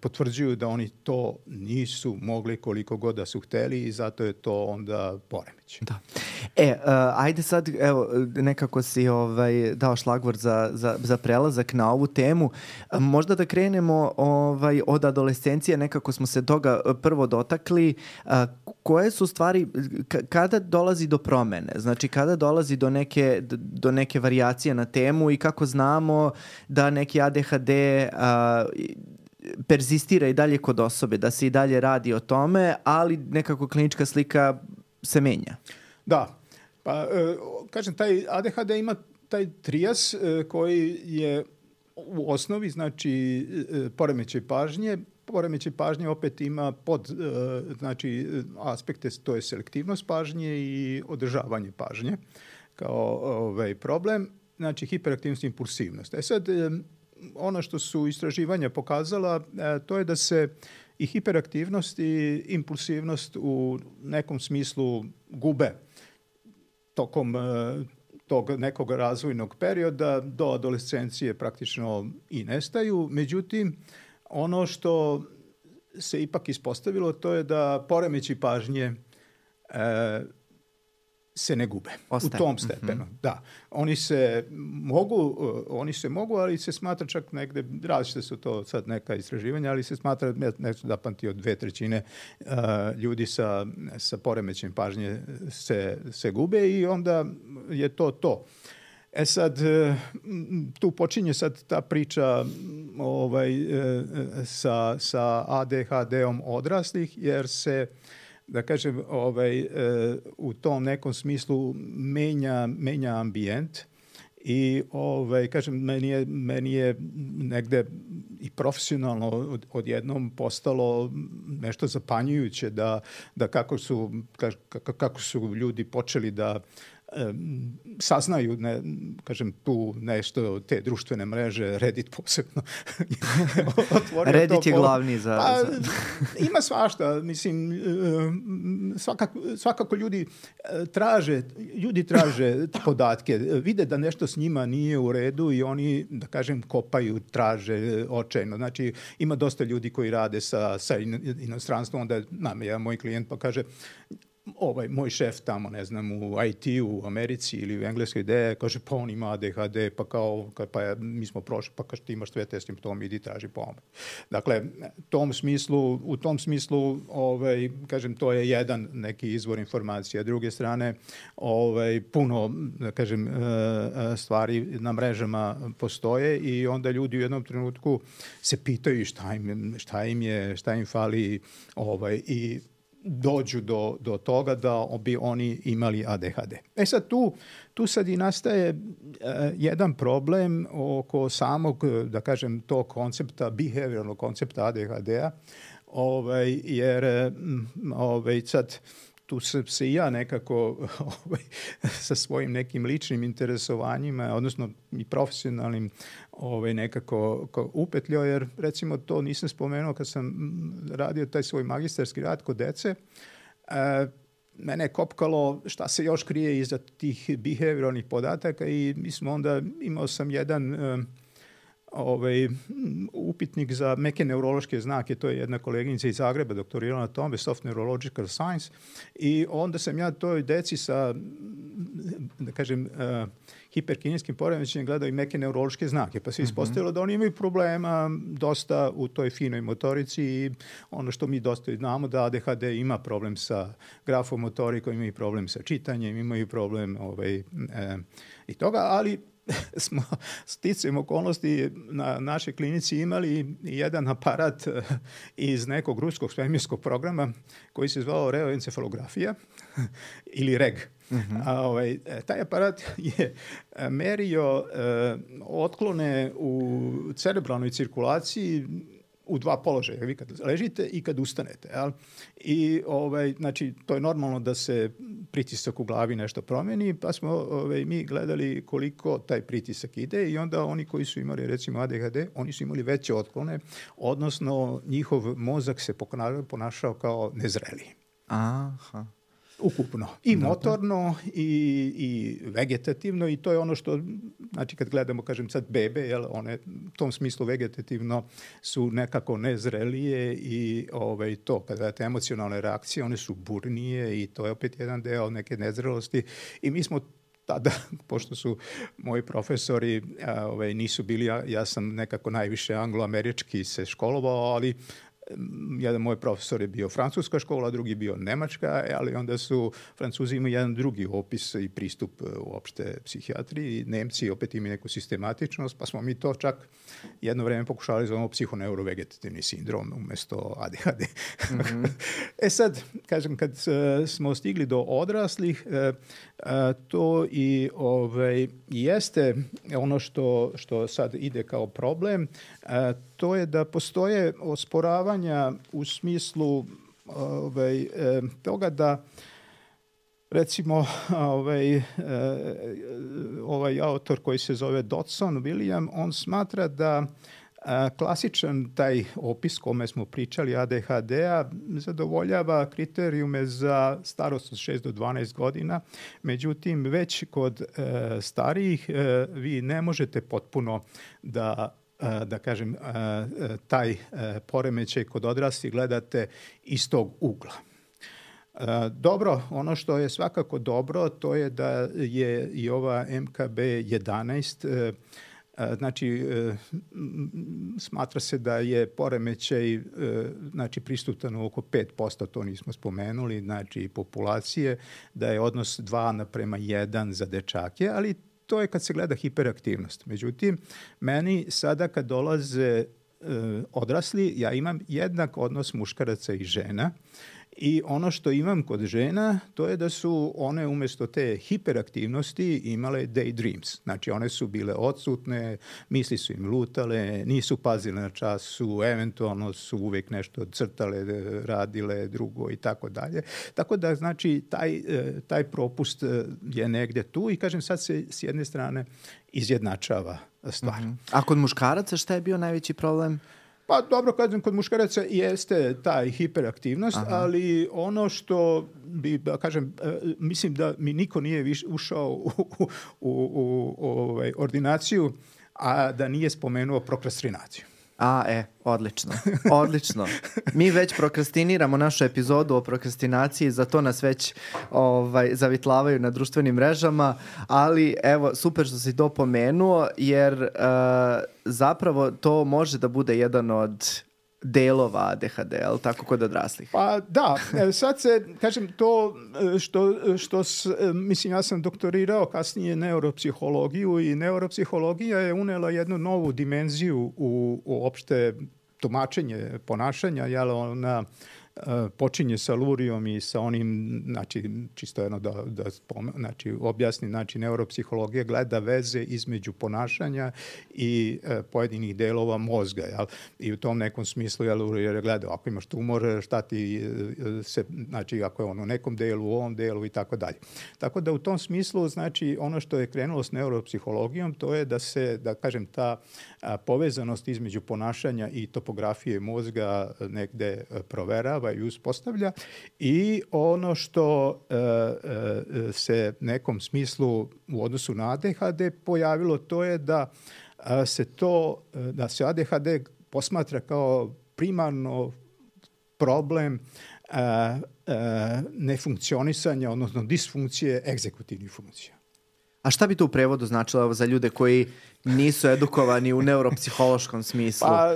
potvrđuju da oni to nisu mogli koliko god da su hteli i zato je to onda poremeć. Da. E, uh, ajde sad, evo, nekako si ovaj, dao šlagvor za, za, za prelazak na ovu temu. Možda da krenemo ovaj, od adolescencije, nekako smo se toga e, prvo dotakli. Koje su stvari, kada dolazi do promene? Znači, kada dolazi do neke, do neke variacije na temu i kako znamo da neki ADHD uh, perzistira i dalje kod osobe, da se i dalje radi o tome, ali nekako klinička slika se menja. Da, pa e, kažem, taj ADHD ima taj trijas e, koji je u osnovi, znači, e, poremećaj pažnje, poremećaj pažnje opet ima pod, znači, aspekte, to je selektivnost pažnje i održavanje pažnje kao ovaj, problem, znači hiperaktivnost i impulsivnost. E sad, ono što su istraživanja pokazala, to je da se i hiperaktivnost i impulsivnost u nekom smislu gube tokom e, tog nekog razvojnog perioda do adolescencije praktično i nestaju. Međutim, ono što se ipak ispostavilo to je da poremeći pažnje e, se ne gube Ostaje. u tom stepenu. Mm -hmm. Da. Oni se mogu, oni se mogu, ali se smatra čak negde, različite su to sad neka istraživanja, ali se smatra, nešto da pamti od dve trećine uh, ljudi sa, sa poremećem pažnje se, se gube i onda je to to. E sad, uh, tu počinje sad ta priča ovaj, uh, sa, sa ADHD-om odraslih, jer se uh, da kažem, ovaj, e, u tom nekom smislu menja, menja ambijent i ovaj, kažem, meni je, meni je negde i profesionalno od, odjednom postalo nešto zapanjujuće da, da kako, su, kako, kako su ljudi počeli da saznaju, ne, kažem, tu nešto, te društvene mreže, Reddit posebno. Reddit to je glavni za... Pa, ima svašta, mislim, svakako, svakako ljudi e, traže, ljudi traže podatke, vide da nešto s njima nije u redu i oni, da kažem, kopaju, traže očajno. Znači, ima dosta ljudi koji rade sa, sa inostranstvom, onda nam je moj klijent pa kaže, ovaj, moj šef tamo, ne znam, u IT u Americi ili u engleskoj ideje, kaže, pa on ima ADHD, pa kao, pa ja, mi smo prošli, pa kaže, ti imaš sve te simptome, idi traži pomoć. Dakle, tom smislu, u tom smislu, ovaj, kažem, to je jedan neki izvor informacije. Druge strane, ovaj, puno, da kažem, e, e, stvari na mrežama postoje i onda ljudi u jednom trenutku se pitaju šta im, šta im je, šta im fali ovaj, i dođu do, do toga da bi oni imali ADHD. E sad tu, tu sad i nastaje uh, jedan problem oko samog, da kažem, tog koncepta, behavioralnog koncepta ADHD-a, ovaj, jer ovaj, sad tu se, se i ja nekako ovaj, sa svojim nekim ličnim interesovanjima, odnosno i profesionalnim ovaj, nekako upetljio, jer recimo to nisam spomenuo kad sam radio taj svoj magistarski rad kod dece, e, mene je kopkalo šta se još krije iza tih behavioralnih podataka i mi smo onda, imao sam jedan e, ovaj, upitnik za meke neurološke znake, to je jedna koleginica iz Zagreba, doktorirala na tome, Soft Neurological Science, i onda sam ja toj deci sa, da kažem, uh, hiperkinijskim poremećajem gledao i meke neurološke znake, pa se mhm. ispostavilo da oni imaju problema dosta u toj finoj motorici i ono što mi dosta znamo da ADHD ima problem sa grafomotorikom, imaju problem sa čitanjem, imaju problem ovaj, e, i toga, ali smo sticajem okolnosti na našoj klinici imali jedan aparat eh, iz nekog ruskog svemirskog programa koji se zvao reoencefalografija ili REG. Uh mhm. -huh. A, ovaj, e, taj aparat je e, merio eh, otklone u cerebralnoj cirkulaciji u dva položaja, vi kad ležite i kad ustanete. Jel? I ovaj, znači, to je normalno da se pritisak u glavi nešto promeni, pa smo ovaj, mi gledali koliko taj pritisak ide i onda oni koji su imali recimo ADHD, oni su imali veće otklone, odnosno njihov mozak se ponašao kao nezreli. Aha. Ukupno. I motorno i, i vegetativno i to je ono što, znači kad gledamo, kažem sad bebe, jel, one u tom smislu vegetativno su nekako nezrelije i ovaj, to, kada gledate emocionalne reakcije, one su burnije i to je opet jedan deo neke nezrelosti i mi smo tada, pošto su moji profesori a, ovaj, nisu bili, ja, ja sam nekako najviše angloamerički se školovao, ali jedan moj profesor je bio francuska škola, drugi bio nemačka, ali onda su Francuzi imaju jedan drugi opis i pristup e, uopšte psihijatriji, Nemci opet imaju neku sistematičnost, pa smo mi to čak jedno vreme pokušali da zovemo psihoneurovegetativni sindrom umesto ADHD. Mm -hmm. e sad, kažem, kad uh, smo stigli do odraslih, uh, to i ovaj, jeste ono što, što sad ide kao problem, to je da postoje osporavanja u smislu ovaj, toga da recimo ovaj, ovaj autor koji se zove Dodson William, on smatra da klasičan taj opis kome smo pričali ADHD-a zadovoljava kriterijume za starost od 6 do 12 godina, međutim već kod e, starijih e, vi ne možete potpuno da da kažem, taj poremećaj kod odrasli gledate iz tog ugla. Dobro, ono što je svakako dobro, to je da je i ova MKB 11 Znači, e, smatra se da je poremećaj e, znači, prisutan oko 5%, to nismo spomenuli, znači populacije, da je odnos 2 naprema 1 za dečake, ali to je kad se gleda hiperaktivnost. Međutim, meni sada kad dolaze e, odrasli, ja imam jednak odnos muškaraca i žena I ono što imam kod žena, to je da su one umesto te hiperaktivnosti imale daydreams. Znači, one su bile odsutne, misli su im lutale, nisu pazile na čas, su eventualno su uvek nešto crtale, radile drugo i tako dalje. Tako da, znači, taj, e, taj propust e, je negde tu i kažem sad se s jedne strane izjednačava stvar. Mm -hmm. A kod muškaraca šta je bio najveći problem? Pa dobro, kažem, kod muškaraca jeste taj hiperaktivnost, Aha. ali ono što bi, da kažem, e, mislim da mi niko nije viš, ušao u, u, u, u, u ovaj, ordinaciju, a da nije spomenuo prokrastinaciju. A, e, odlično, odlično. Mi već prokrastiniramo našu epizodu o prokrastinaciji, za to nas već ovaj, zavitlavaju na društvenim mrežama, ali evo, super što si to pomenuo, jer uh, zapravo to može da bude jedan od delova ADHD, ali tako kod odraslih? Pa da, e, sad se, kažem, to e, što, što s, e, mislim, ja sam doktorirao kasnije neuropsihologiju i neuropsihologija je unela jednu novu dimenziju u, u opšte tumačenje ponašanja, jel, ona počinje sa lurijom i sa onim, znači, čisto jedno da, da spome, znači, objasni, znači, neuropsihologija gleda veze između ponašanja i e, pojedinih delova mozga, jel? I u tom nekom smislu, jel, jer gleda, ako imaš tumor, šta ti e, se, znači, ako je on u nekom delu, u ovom delu i tako dalje. Tako da u tom smislu, znači, ono što je krenulo s neuropsihologijom, to je da se, da kažem, ta povezanost između ponašanja i topografije mozga negde e, proverava i uspostavlja i ono što e, e, se nekom smislu u odnosu na ADHD pojavilo to je da se to, da se ADHD posmatra kao primarno problem nefunkcionisanja, odnosno disfunkcije egzekutivnih funkcija. A šta bi to u prevodu značilo za ljude koji nisu edukovani u neuropsihološkom smislu? Pa,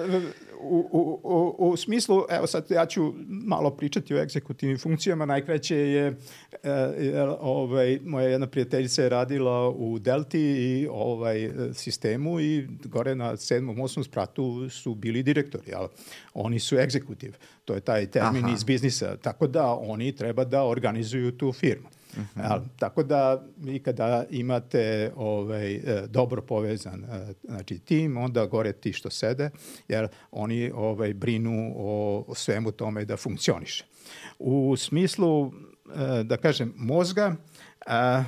u, u, u, u smislu, evo sad ja ću malo pričati o egzekutivnim funkcijama, najkraće je, e, ovaj, moja jedna prijateljica je radila u Delti i ovaj, sistemu i gore na sedmom, osmom spratu su bili direktori, ali oni su egzekutiv, to je taj termin Aha. iz biznisa, tako da oni treba da organizuju tu firmu. -huh. Ali, tako da vi kada imate ovaj, e, dobro povezan e, znači, tim, onda gore ti što sede, jer oni ovaj, brinu o, o svemu tome da funkcioniše. U smislu, e, da kažem, mozga, a,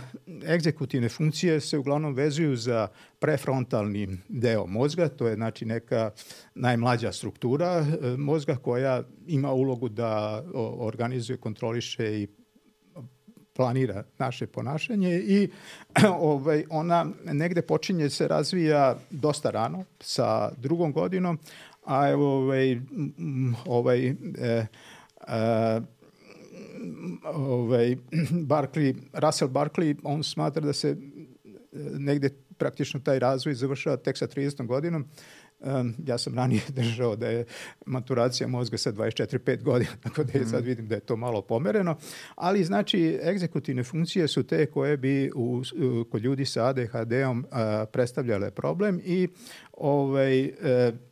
egzekutivne funkcije se uglavnom vezuju za prefrontalni deo mozga, to je znači neka najmlađa struktura mozga koja ima ulogu da organizuje, kontroliše i planira naše ponašanje i ovaj, ona negde počinje se razvija dosta rano sa drugom godinom, a evo ovaj, ovaj e, e, ovaj, Barkley, Russell Barkley, on smatra da se e, negde praktično taj razvoj završava tek sa 30. godinom, Um, ja sam ranije držao da je maturacija mozga sa 24-5 godina, tako da je sad mhm. vidim da je to malo pomereno, ali znači egzekutivne funkcije su te koje bi u, u, kod ljudi sa ADHD-om predstavljale problem i ovaj, e,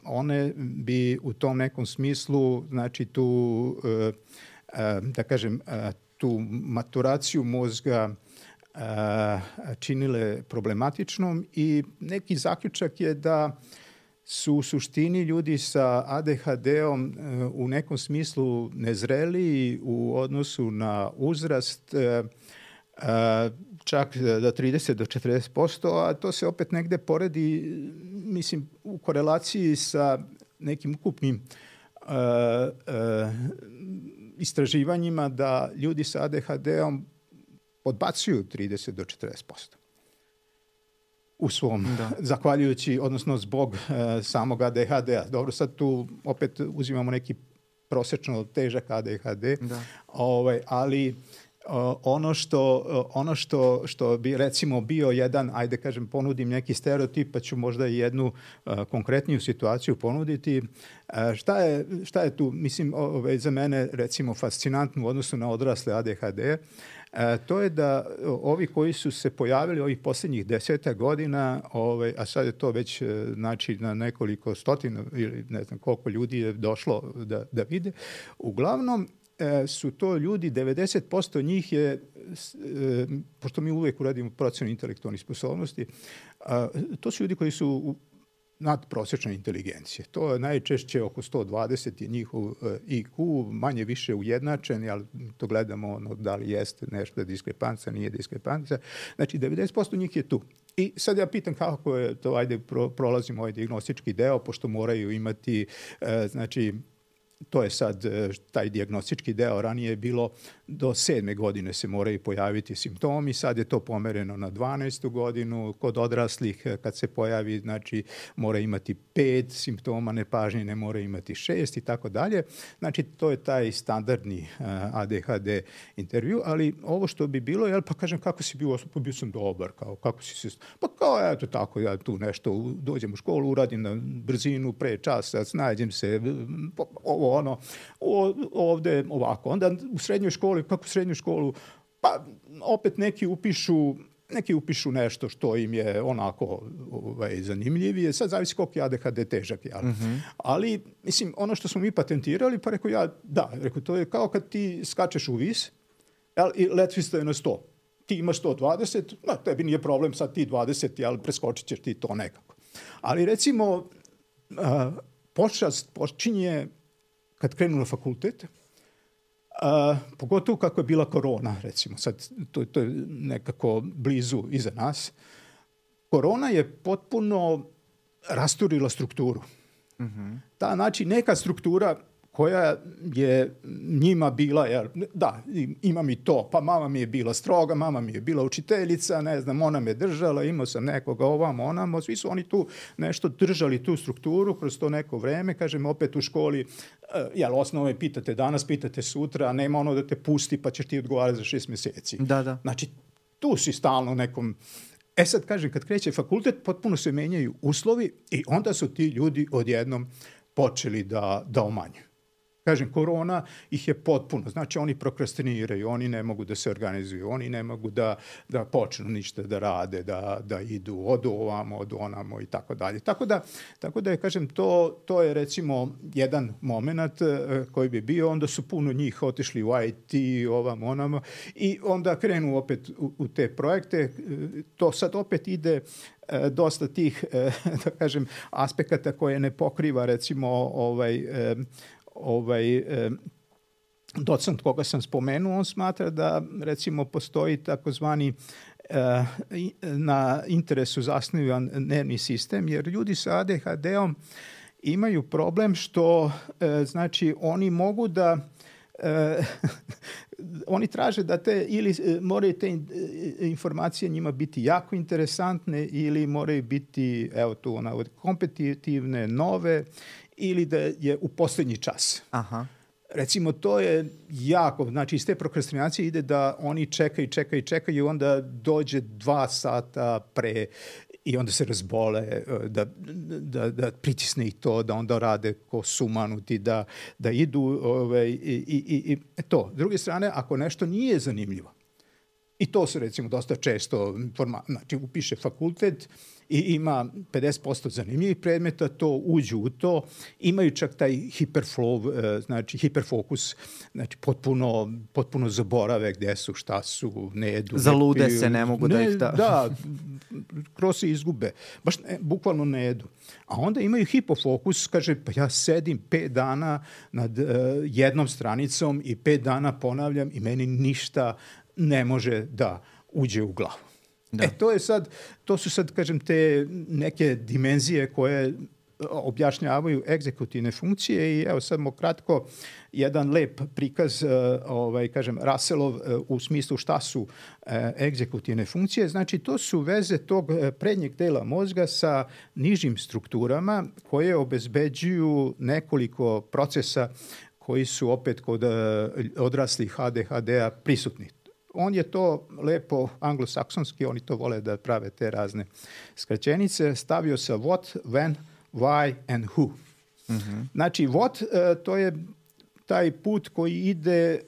one bi u tom nekom smislu znači tu e, e, da kažem e, tu maturaciju mozga činile problematičnom i neki zaključak je da su u suštini ljudi sa ADHD-om e, u nekom smislu nezreli u odnosu na uzrast, e, e, čak do 30 do 40%, a to se opet negde poredi, mislim, u korelaciji sa nekim ukupnim istraživanjima da ljudi sa ADHD-om podbacuju 30 do 40% u svom, da. zahvaljujući, odnosno zbog uh, samog ADHD-a. Dobro, sad tu opet uzimamo neki prosečno težak ADHD, da. ovaj, ali uh, ono što uh, ono što što bi recimo bio jedan ajde kažem ponudim neki stereotip pa ću možda i jednu uh, konkretniju situaciju ponuditi uh, šta je šta je tu mislim ovaj za mene recimo fascinantno u odnosu na odrasle ADHD E, to je da ovi koji su se pojavili ovih poslednjih deseta godina, ovaj, a sad je to već e, znači, na nekoliko stotina ili ne znam koliko ljudi je došlo da, da vide, uglavnom e, su to ljudi, 90% njih je, e, pošto mi uvek uradimo procenu intelektualnih sposobnosti, to su ljudi koji su nadprosečne inteligencije. To je najčešće oko 120 je njihov e, IQ, manje više ujednačen, ali to gledamo ono, da li jeste nešto diskrepanca, nije diskrepanca. Znači, 90% njih je tu. I sad ja pitam kako je to, ajde, pro, prolazimo ovaj diagnostički deo, pošto moraju imati, uh, znači, to je sad e, taj diagnostički deo, ranije je bilo do sedme godine se moraju pojaviti simptomi, sad je to pomereno na 12. godinu, kod odraslih e, kad se pojavi, znači mora imati pet simptoma nepažnje, ne mora imati šest i tako dalje. Znači to je taj standardni e, ADHD intervju, ali ovo što bi bilo, jel, pa kažem kako si bio, pa bio sam dobar, kao, kako si se, pa kao eto tako, ja tu nešto, dođem u školu, uradim na brzinu, pre časa, snađem se, ovo ono, ovde ovako. Onda u srednjoj školi, kako u srednju školu, pa opet neki upišu neki upišu nešto što im je onako ovaj, zanimljivije, sad zavisi koliko je ADHD težak, jel? Mm -hmm. Ali, mislim, ono što smo mi patentirali, pa rekao ja, da, rekao, to je kao kad ti skačeš u vis, jel, i letvista je na 100. Ti imaš 120, no, tebi nije problem, sad ti 20, jel, preskočit ćeš ti to nekako. Ali recimo, a, počast počinje kad krenu na fakultet, a, pogotovo kako je bila korona, recimo, sad to, to je nekako blizu iza nas, korona je potpuno rasturila strukturu. Mm -hmm. Ta, znači, neka struktura koja je njima bila, jer, da, imam i to, pa mama mi je bila stroga, mama mi je bila učiteljica, ne znam, ona me držala, imao sam nekoga ovamo, onamo, svi su oni tu nešto držali tu strukturu kroz to neko vreme, kažem, opet u školi, uh, jel, osnove pitate danas, pitate sutra, a nema ono da te pusti pa ćeš ti odgovarati za šest meseci. Da, da. Znači, tu si stalno nekom E sad, kažem, kad kreće fakultet, potpuno se menjaju uslovi i onda su ti ljudi odjednom počeli da, da omanjuju. Kažem, korona ih je potpuno, znači oni prokrastiniraju, oni ne mogu da se organizuju, oni ne mogu da, da počnu ništa da rade, da, da idu od ovamo, od onamo i tako dalje. Tako da, tako da je, kažem, to, to je recimo jedan moment e, koji bi bio, onda su puno njih otišli u IT, ovam, onamo, i onda krenu opet u, u te projekte. E, to sad opet ide e, dosta tih, da kažem, aspekata koje ne pokriva recimo ovaj ovaj, e, docent koga sam spomenuo, on smatra da recimo postoji takozvani e, na interesu zasnivan nervni sistem, jer ljudi sa ADHD-om imaju problem što e, znači oni mogu da oni traže da te ili moraju te informacije njima biti jako interesantne ili moraju biti evo tu ona kompetitivne, nove ili da je u poslednji čas. Aha. Recimo, to je jako, znači iz te prokrastinacije ide da oni čekaju, čekaju, čekaju i onda dođe dva sata pre i onda se razbole, e, da, da, da pritisne ih to, da onda rade ko sumanuti, da, da idu ovaj, i, i, i, i to. S druge strane, ako nešto nije zanimljivo, i to se recimo dosta često, forma, znači upiše fakultet, i ima 50% zanimljivih predmeta, to uđu u to, imaju čak taj hiperflow, e, znači hiperfokus, znači potpuno, potpuno zaborave gde su, šta su, ne jedu. Zalude ne se, ne mogu da ne, da ih da... Da, kroz se izgube. Baš ne, bukvalno ne jedu. A onda imaju hipofokus, kaže, pa ja sedim pet dana nad uh, jednom stranicom i pet dana ponavljam i meni ništa ne može da uđe u glavu. Da. E, to je sad, to su sad, kažem, te neke dimenzije koje e, objašnjavaju egzekutivne funkcije i evo sad mo kratko jedan lep prikaz, e, ovaj, kažem, Russellov e, u smislu šta su egzekutivne funkcije. Znači, to su veze tog prednjeg dela mozga sa nižim strukturama koje obezbeđuju nekoliko procesa koji su opet kod odraslih ADHD-a prisutni on je to lepo anglosaksonski, oni to vole da prave te razne skraćenice, stavio sa what, when, why and who. Mm -hmm. Znači, what, uh, to je taj put koji ide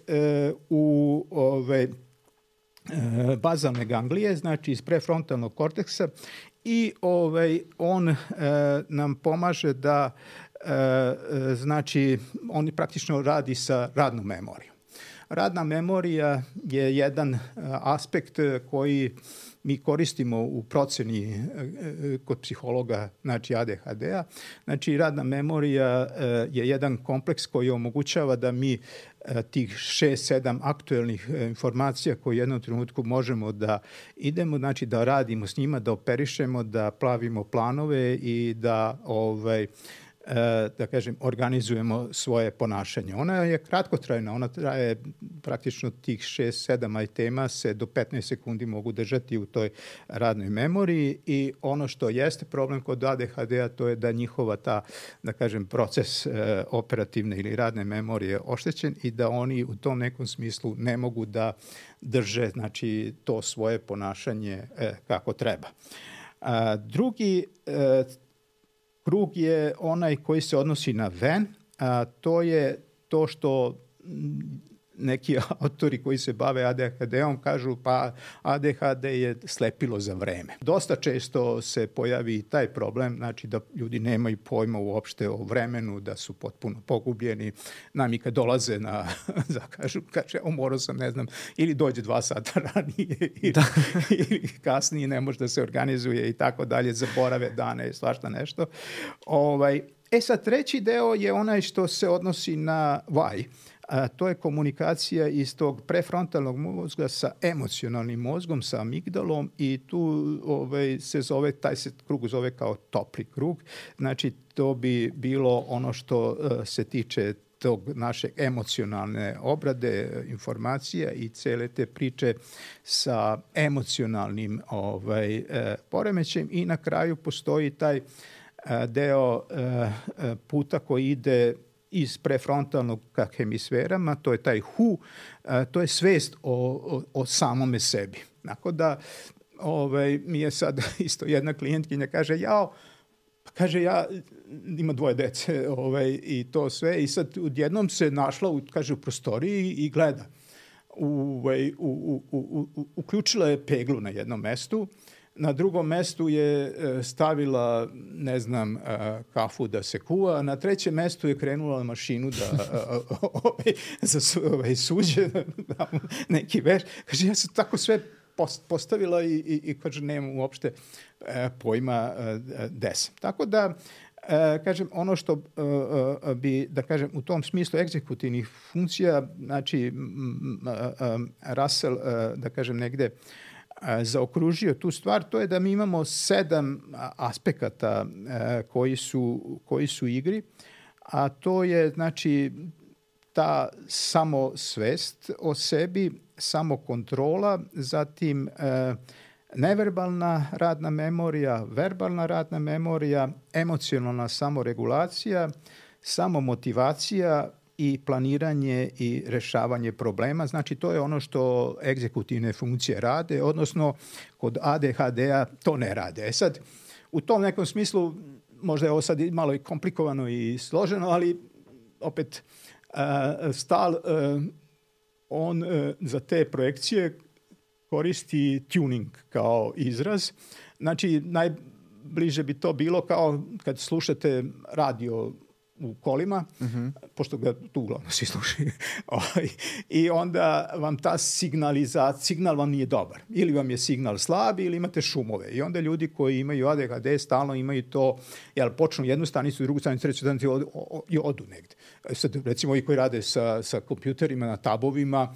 uh, u ove uh, bazalne ganglije, znači iz prefrontalnog korteksa i ovaj, on uh, nam pomaže da uh, znači on praktično radi sa radnom memorijom. Radna memorija je jedan aspekt koji mi koristimo u proceni kod psihologa, znači ADHD-a. Znači, radna memorija je jedan kompleks koji omogućava da mi tih šest, sedam aktuelnih informacija koje u jednom trenutku možemo da idemo, znači da radimo s njima, da operišemo, da plavimo planove i da ovaj, E, da kažem, organizujemo svoje ponašanje. Ona je kratkotrajna, ona traje praktično tih 6-7 tema se do 15 sekundi mogu držati u toj radnoj memoriji i ono što jeste problem kod ADHD-a to je da njihova ta, da kažem, proces e, operativne ili radne memorije oštećen i da oni u tom nekom smislu ne mogu da drže znači, to svoje ponašanje e, kako treba. A, drugi e, krug je onaj koji se odnosi na ven, a to je to što neki autori koji se bave ADHD-om kažu pa ADHD je slepilo za vreme. Dosta često se pojavi taj problem, znači da ljudi nemaju pojma uopšte o vremenu, da su potpuno pogubljeni. Nam i kad dolaze na, da kažu, kaže, o morao sam, ne znam, ili dođe dva sata ranije ili, da. ili kasnije ne može da se organizuje i tako dalje, zaborave dane i svašta nešto. Ovaj, e sad, treći deo je onaj što se odnosi na why a, to je komunikacija iz tog prefrontalnog mozga sa emocionalnim mozgom, sa amigdalom i tu ovaj, se zove, taj se krug zove kao topli krug. Znači, to bi bilo ono što uh, se tiče tog naše emocionalne obrade informacija i cele te priče sa emocionalnim ovaj, e, poremećem i na kraju postoji taj e, deo puta koji ide iz prefrontalnog ka hemisferama, to je taj hu, to je svest o, o, o samome sebi. Tako da, ovaj, mi je sad isto jedna klijentkinja kaže, jao, pa kaže ja, ima dvoje dece ovaj, i to sve i sad odjednom se našla, u, kaže, u prostoriji i gleda. U, ovaj, u, u, u, u, uključila je peglu na jednom mestu Na drugom mestu je e, stavila, ne znam, e, kafu da se kuva, na trećem mestu je krenula na mašinu da ovaj, za ovaj, suđe, da neki veš. Kaže, ja sam tako sve postavila i, i, i kaže, nemam uopšte e, pojma des. Tako da, E, kažem, ono što e, bi, da kažem, u tom smislu egzekutivnih funkcija, znači, Russell, da kažem, negde, zaokružio tu stvar, to je da mi imamo sedam aspekata koji su, koji su igri, a to je znači ta samosvest o sebi, samokontrola, zatim neverbalna radna memorija, verbalna radna memorija, emocionalna samoregulacija, samomotivacija, i planiranje i rešavanje problema. Znači, to je ono što egzekutivne funkcije rade, odnosno kod ADHD-a to ne rade. E sad, u tom nekom smislu, možda je ovo sad malo i komplikovano i složeno, ali opet stal, on uh, za te projekcije koristi tuning kao izraz. Znači, najbliže bi to bilo kao kad slušate radio u kolima, uh. -huh. pošto ga tu uglavnom svi slušaju. Ovaj, I onda vam ta signalizacija, signal vam nije dobar. Ili vam je signal slab ili imate šumove. I onda ljudi koji imaju ADHD stalno imaju to, jel, počnu jednu stanicu, drugu stanicu, treću stanicu i odu, odu negde. E sad, recimo, i koji rade sa, sa kompjuterima na tabovima,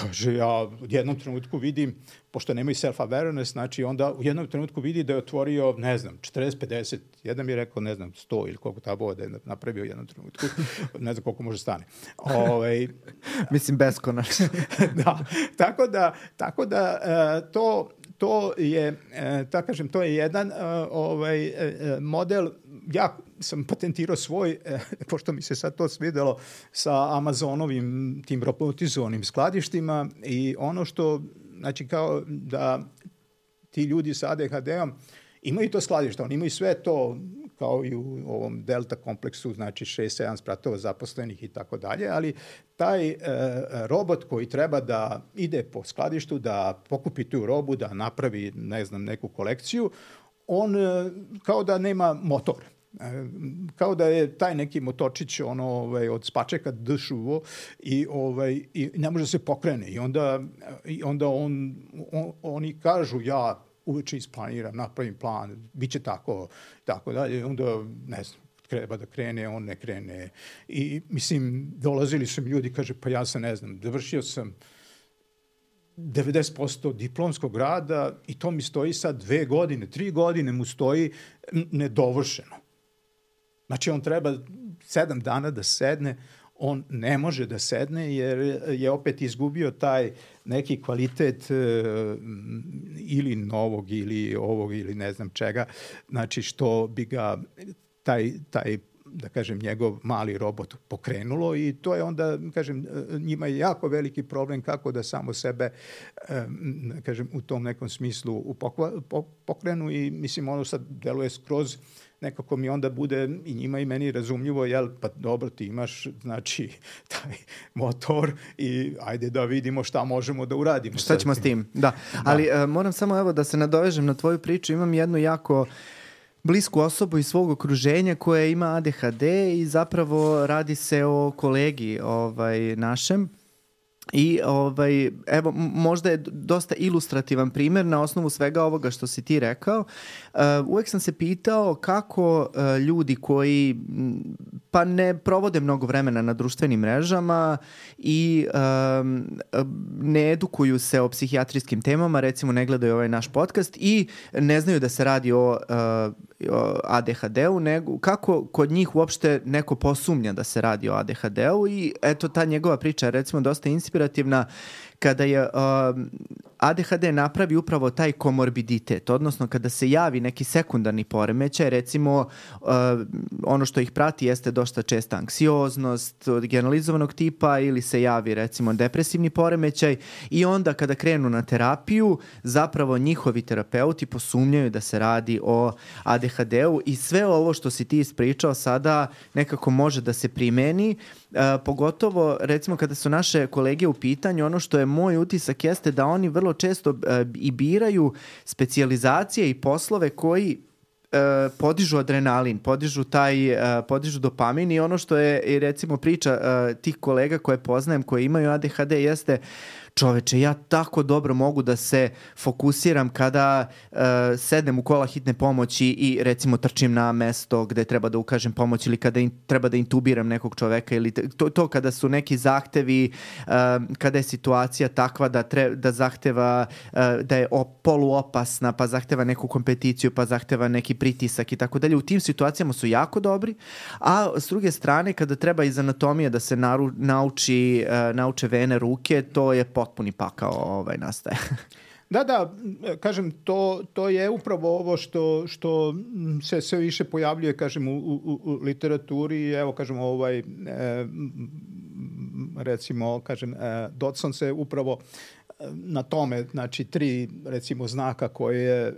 Kaže, ja u jednom trenutku vidim, pošto nemaju self-awareness, znači onda u jednom trenutku vidi da je otvorio, ne znam, 40-50, jedan mi je rekao, ne znam, 100 ili koliko tabova da je napravio u jednom trenutku, ne znam koliko može stane. Ove, ovaj, Mislim, beskonačno. da, tako da, tako da uh, to, to je, uh, tako kažem, to je jedan uh, ovaj, model ja sam patentirao svoj, eh, pošto mi se sad to svidelo sa Amazonovim tim robotizovanim skladištima i ono što, znači kao da ti ljudi sa ADHD-om imaju to skladište, oni imaju sve to kao i u ovom delta kompleksu, znači 6-7 spratova zaposlenih i tako dalje, ali taj e, robot koji treba da ide po skladištu, da pokupi tu robu, da napravi, ne znam, neku kolekciju, on e, kao da nema motor. E, kao da je taj neki motočić ono ovaj od spačeka dšuvo i ovaj i ne može da se pokrene i onda i onda on, on oni kažu ja uveče isplaniram, napravim plan, bit će tako, tako dalje, onda, ne znam, treba da krene, on ne krene. I, mislim, dolazili su mi ljudi, kaže, pa ja sam, ne znam, završio sam 90% diplomskog rada i to mi stoji sad dve godine, tri godine mu stoji nedovršeno. Znači, on treba sedam dana da sedne, on ne može da sedne jer je opet izgubio taj neki kvalitet e, ili novog ili ovog ili ne znam čega, znači što bi ga taj, taj da kažem, njegov mali robot pokrenulo i to je onda, kažem, njima je jako veliki problem kako da samo sebe, da kažem, u tom nekom smislu pokrenu i mislim, ono sad deluje skroz nekako mi onda bude i njima i meni razumljivo, jel, pa dobro, ti imaš, znači, taj motor i ajde da vidimo šta možemo da uradimo. Šta ćemo s tim, da. da. Ali uh, moram samo evo da se nadovežem na tvoju priču, imam jednu jako blisku osobu iz svog okruženja koja ima ADHD i zapravo radi se o kolegi ovaj, našem I ovaj, evo, možda je dosta ilustrativan primer na osnovu svega ovoga što si ti rekao. Uh, uvek sam se pitao kako uh, ljudi koji pa ne provode mnogo vremena na društvenim mrežama i um, ne edukuju se o psihijatrijskim temama, recimo ne gledaju ovaj naš podcast i ne znaju da se radi o, uh, ADHD-u, nego kako kod njih uopšte neko posumnja da se radi o ADHD-u i eto ta njegova priča je recimo dosta inspirativna kada je uh, ADHD napravi upravo taj komorbiditet, odnosno kada se javi neki sekundarni poremećaj, recimo uh, ono što ih prati jeste dosta česta anksioznost od generalizovanog tipa ili se javi recimo depresivni poremećaj i onda kada krenu na terapiju, zapravo njihovi terapeuti posumnjaju da se radi o ADHD-u i sve ovo što si ti ispričao sada nekako može da se primeni, uh, pogotovo recimo kada su naše kolege u pitanju, ono što je moj utisak jeste da oni vrlo često uh, i biraju specijalizacije i poslove koji uh, podižu adrenalin, podižu taj, uh, podižu dopamin i ono što je recimo priča tih kolega koje poznajem koji imaju ADHD jeste uh, čoveče, ja tako dobro mogu da se fokusiram kada uh, sedem u kola hitne pomoći i recimo trčim na mesto gde treba da ukažem pomoć ili kada in, treba da intubiram nekog čoveka ili to, to kada su neki zahtevi, uh, kada je situacija takva da, tre, da zahteva uh, da je op, poluopasna, pa zahteva neku kompeticiju, pa zahteva neki pritisak i tako dalje. U tim situacijama su jako dobri, a s druge strane kada treba iz anatomije da se naru, nauči, uh, nauče vene ruke, to je potpuni pakao ovaj, nastaje. Da, da, kažem, to, to je upravo ovo što, što se sve više pojavljuje, kažem, u, u, u literaturi. Evo, kažem, ovaj, e, recimo, kažem, e, Dodson se upravo na tome, znači tri recimo znaka koje e,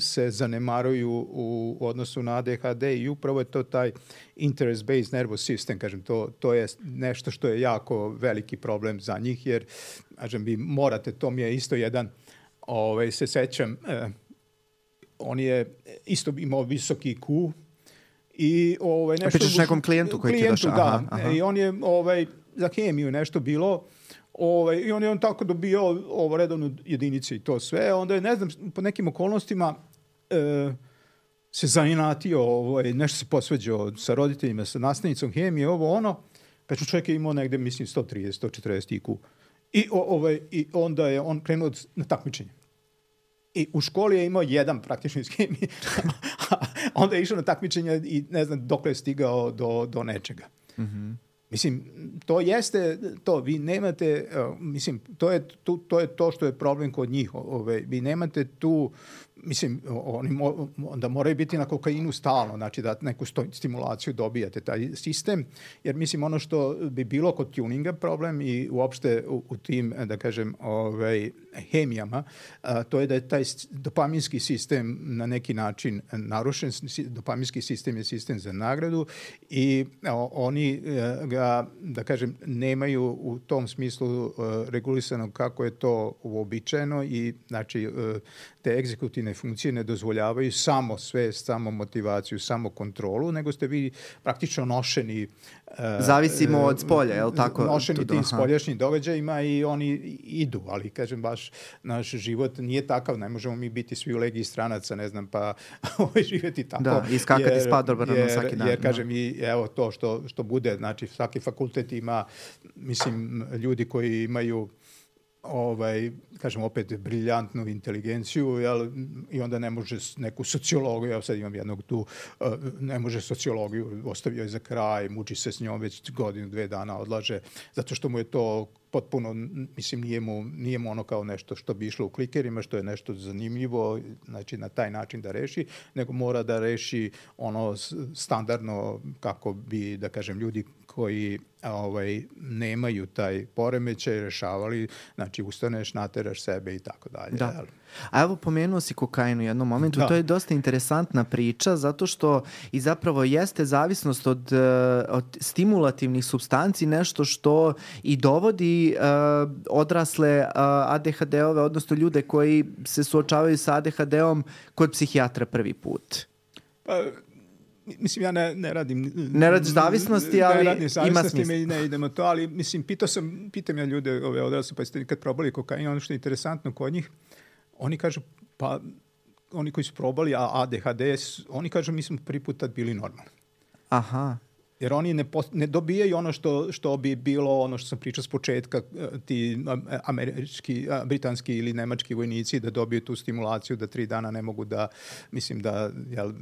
se zanemaruju u odnosu na ADHD i upravo je to taj interest-based nervous system, kažem, to, to je nešto što je jako veliki problem za njih, jer, kažem, vi morate, to mi je isto jedan, ovaj, se sećam, eh, on je isto imao visoki IQ i ovaj, nešto... A pričaš nekom klijentu koji klijentu, ti je došao? Da, aha. i on je ovaj, za hemiju nešto bilo, Ovaj, I on je on tako dobio ovo redovnu jedinice i to sve. Onda je, ne znam, po nekim okolnostima e, se zainatio, ovaj, nešto se posveđao sa roditeljima, sa nastavnicom hemije, ovo ono. Kad ću čovjek je imao negde, mislim, 130, 140 IQ. I, o, ovaj, I onda je on krenuo na takmičenje. I u školi je imao jedan praktično iz hemije. onda je išao na takmičenje i ne znam dok je stigao do, do nečega. Mm -hmm. Mislim, to jeste to, vi nemate, mislim, to je, to, to je to što je problem kod njih, ove, vi nemate tu mislim, oni mo, onda moraju biti na kokainu stalno, znači da neku sto, stimulaciju dobijate taj sistem, jer mislim ono što bi bilo kod tuninga problem i uopšte u, u tim, da kažem, ovaj, hemijama, a, to je da je taj dopaminski sistem na neki način narušen, dopaminski sistem je sistem za nagradu i a, oni a, ga, da kažem, nemaju u tom smislu a, regulisano kako je to uobičajeno i znači a, te egzekutivne osnovne funkcije ne dozvoljavaju samo svest, samo motivaciju, samo kontrolu, nego ste vi praktično nošeni Zavisimo od spolja, je li tako? Nošeni tim spoljašnjim događajima i oni idu, ali kažem baš naš život nije takav, ne možemo mi biti svi u legiji stranaca, ne znam, pa živjeti tako. Da, i skakati s padobranom svaki dan. Jer, kažem, da. i evo to što, što bude, znači svaki fakultet ima, mislim, ljudi koji imaju ovaj, kažem opet, briljantnu inteligenciju, jel, i onda ne može neku sociologiju, ja sad imam jednog tu, uh, ne može sociologiju, ostavio je za kraj, muči se s njom već godinu, dve dana odlaže, zato što mu je to potpuno, mislim, nije mu, nije mu ono kao nešto što bi išlo u klikerima, što je nešto zanimljivo, znači na taj način da reši, nego mora da reši ono standardno kako bi, da kažem, ljudi koji ovaj, nemaju taj poremećaj rešavali, znači ustaneš, nateraš sebe i tako dalje. Da. A evo pomenuo si kokain u jednom momentu, da. to je dosta interesantna priča zato što i zapravo jeste zavisnost od, eh, od stimulativnih substanci nešto što i dovodi uh, odrasle uh, ADHD-ove, odnosno ljude koji se suočavaju sa ADHD-om kod psihijatra prvi put. Pa, mislim, ja ne, ne radim... Ne radiš zavisnosti, ali ne radim zavisnosti, ima smisla. ne idemo to, ali mislim, pitao sam, pitam ja ljude ove odrasle, pa jeste nikad probali kokain, ono što je interesantno kod njih, oni kažu, pa oni koji su probali a ADHD, oni kažu mi smo prvi put tad bili normalni. Aha jer oni ne, post, ne dobijaju ono što, što bi bilo ono što sam pričao s početka, e, ti američki, britanski ili nemački vojnici da dobiju tu stimulaciju da tri dana ne mogu da, mislim da, jel,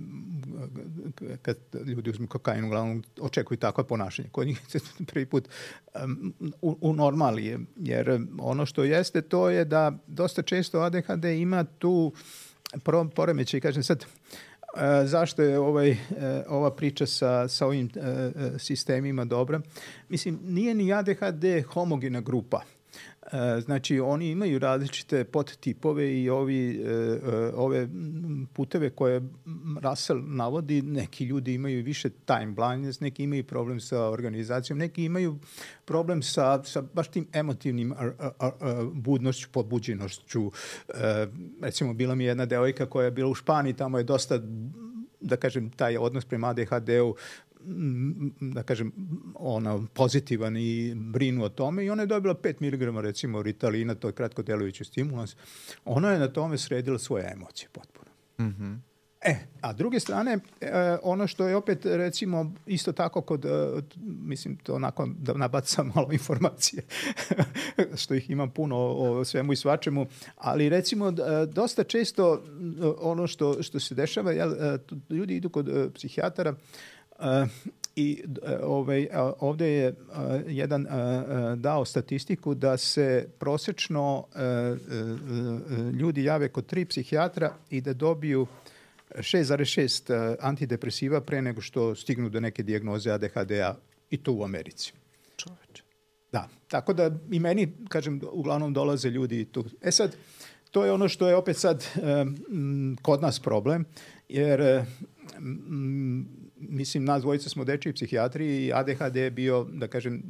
kad ljudi uzmu kokain, uglavnom očekuju takva ponašanje. Kod njih se prvi put um, u, u normali je, jer ono što jeste to je da dosta često ADHD ima tu poremećaj, kažem sad, E, zašto je ovaj, e, ova priča sa, sa ovim e, sistemima dobra? Mislim, nije ni ADHD homogena grupa. Znači, oni imaju različite podtipove i ovi, ove puteve koje Russell navodi, neki ljudi imaju više time blindness, neki imaju problem sa organizacijom, neki imaju problem sa, sa baš tim emotivnim budnošću, podbuđenošću. recimo, bila mi jedna devojka koja je bila u Španiji, tamo je dosta da kažem, taj odnos prema ADHD-u da kažem, ona pozitivan i brinu o tome i ona je dobila 5 mg recimo Ritalina, to je kratko delujući stimulans. Ona je na tome sredila svoje emocije potpuno. Mm -hmm. E, a druge strane, e, ono što je opet, recimo, isto tako kod, e, mislim, to onako da nabacam malo informacije, što ih imam puno o, o svemu i svačemu, ali recimo, e, dosta često e, ono što, što se dešava, jel, e, ljudi idu kod e, psihijatara, e, i ovaj, ovde je jedan dao statistiku da se prosečno ljudi jave kod tri psihijatra i da dobiju 6,6 eh, antidepresiva pre nego što stignu do neke dijagnoze ADHD-a i to u Americi. Čoveče. Da, tako da i meni, kažem, uglavnom dolaze ljudi tu. E sad, to je ono što je opet sad um, kod nas problem, jer um, mislim, nas dvojica smo dečiji psihijatri i ADHD je bio, da kažem,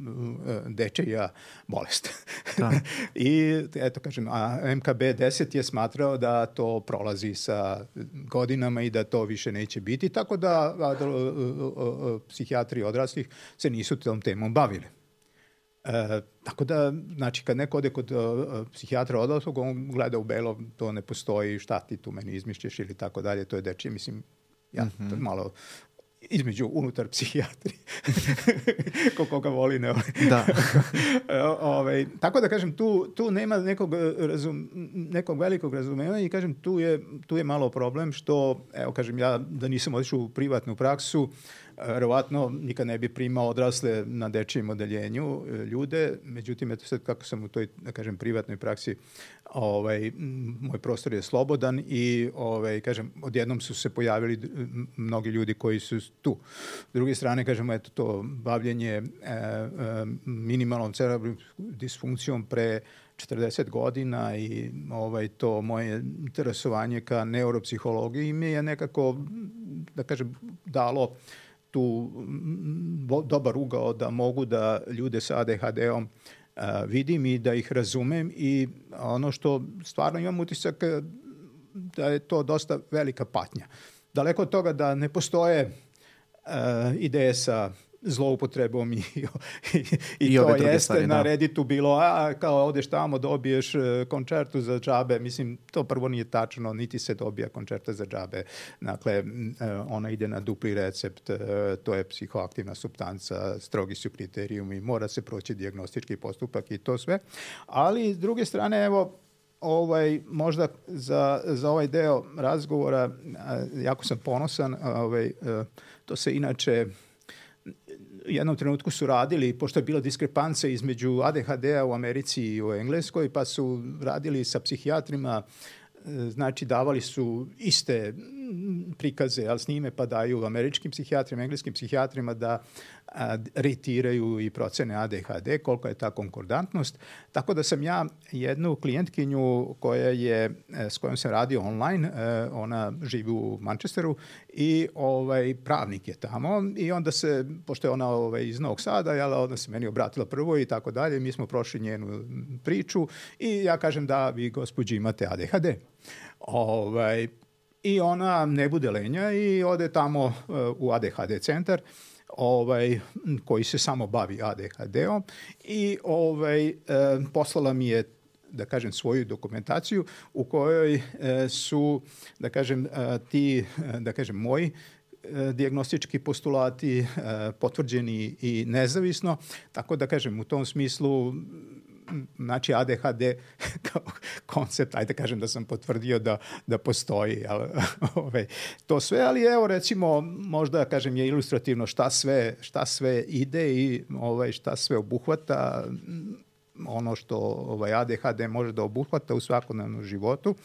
dečija bolest. Da. I, eto, kažem, a MKB-10 je smatrao da to prolazi sa godinama i da to više neće biti, tako da a, a, psihijatri odraslih se nisu tom temom bavili. E, tako da, znači, kad neko ode kod uh, psihijatra odraslog, on gleda u belo, to ne postoji, šta ti tu meni izmišljaš ili tako dalje, to je dečije, mislim, ja, mm -hmm. to je malo između unutar psihijatri. Ko koga voli, ne voli. Da. Ove, ovaj, tako da kažem, tu, tu nema nekog, razum, nekog velikog razumevanja i kažem, tu je, tu je malo problem što, evo kažem, ja da nisam otišao u privatnu praksu, verovatno nikad ne bi primao odrasle na dečijem odeljenju e, ljude, međutim, eto sad kako sam u toj, da kažem, privatnoj praksi, ovaj, moj prostor je slobodan i, ovaj, kažem, odjednom su se pojavili mnogi ljudi koji su tu. S druge strane, kažemo, eto to bavljenje e, e, minimalnom cerebralnom disfunkcijom pre 40 godina i ovaj to moje interesovanje ka neuropsihologiji mi je nekako da kažem dalo tu dobar ugao da mogu da ljude sa ADHD-om vidim i da ih razumem i ono što stvarno imam utisak da je to dosta velika patnja. Daleko od toga da ne postoje uh, ideje sa zloupotrebom i, i, i, I to jeste stvari, na da. Redditu bilo, a kao odeš tamo dobiješ e, koncertu za džabe, mislim to prvo nije tačno, niti se dobija koncerta za džabe, dakle e, ona ide na dupli recept, e, to je psihoaktivna substanca, strogi su kriterijumi, mora se proći diagnostički postupak i to sve, ali s druge strane evo ovaj, možda za, za ovaj deo razgovora jako sam ponosan, ovaj, to se inače jednom trenutku su radili, pošto je bila diskrepanca između ADHD-a u Americi i u Engleskoj, pa su radili sa psihijatrima, e, znači davali su iste prikaze, ali snime pa daju američkim psihijatrima, engleskim psihijatrima da retiraju i procene ADHD, koliko je ta konkordantnost. Tako da sam ja jednu klijentkinju koja je, e, s kojom sam radio online, e, ona živi u Manchesteru i ovaj, pravnik je tamo i onda se, pošto je ona ovaj, iz Novog Sada, jel, onda se meni obratila prvo i tako dalje, mi smo prošli njenu priču i ja kažem da vi gospođi imate ADHD. Ovaj, I ona ne bude lenja i ode tamo uh, u ADHD centar ovaj, koji se samo bavi ADHD-om i ovaj, e, poslala mi je da kažem svoju dokumentaciju u kojoj e, su da kažem ti da kažem moji diagnostički postulati potvrđeni i nezavisno, tako da kažem u tom smislu znači ADHD kao koncept, ajde kažem da sam potvrdio da, da postoji ali, ovaj, to sve, ali evo recimo možda kažem je ilustrativno šta sve, šta sve ide i ovaj, šta sve obuhvata ono što ovaj ADHD može da obuhvata u svakodnevnom životu,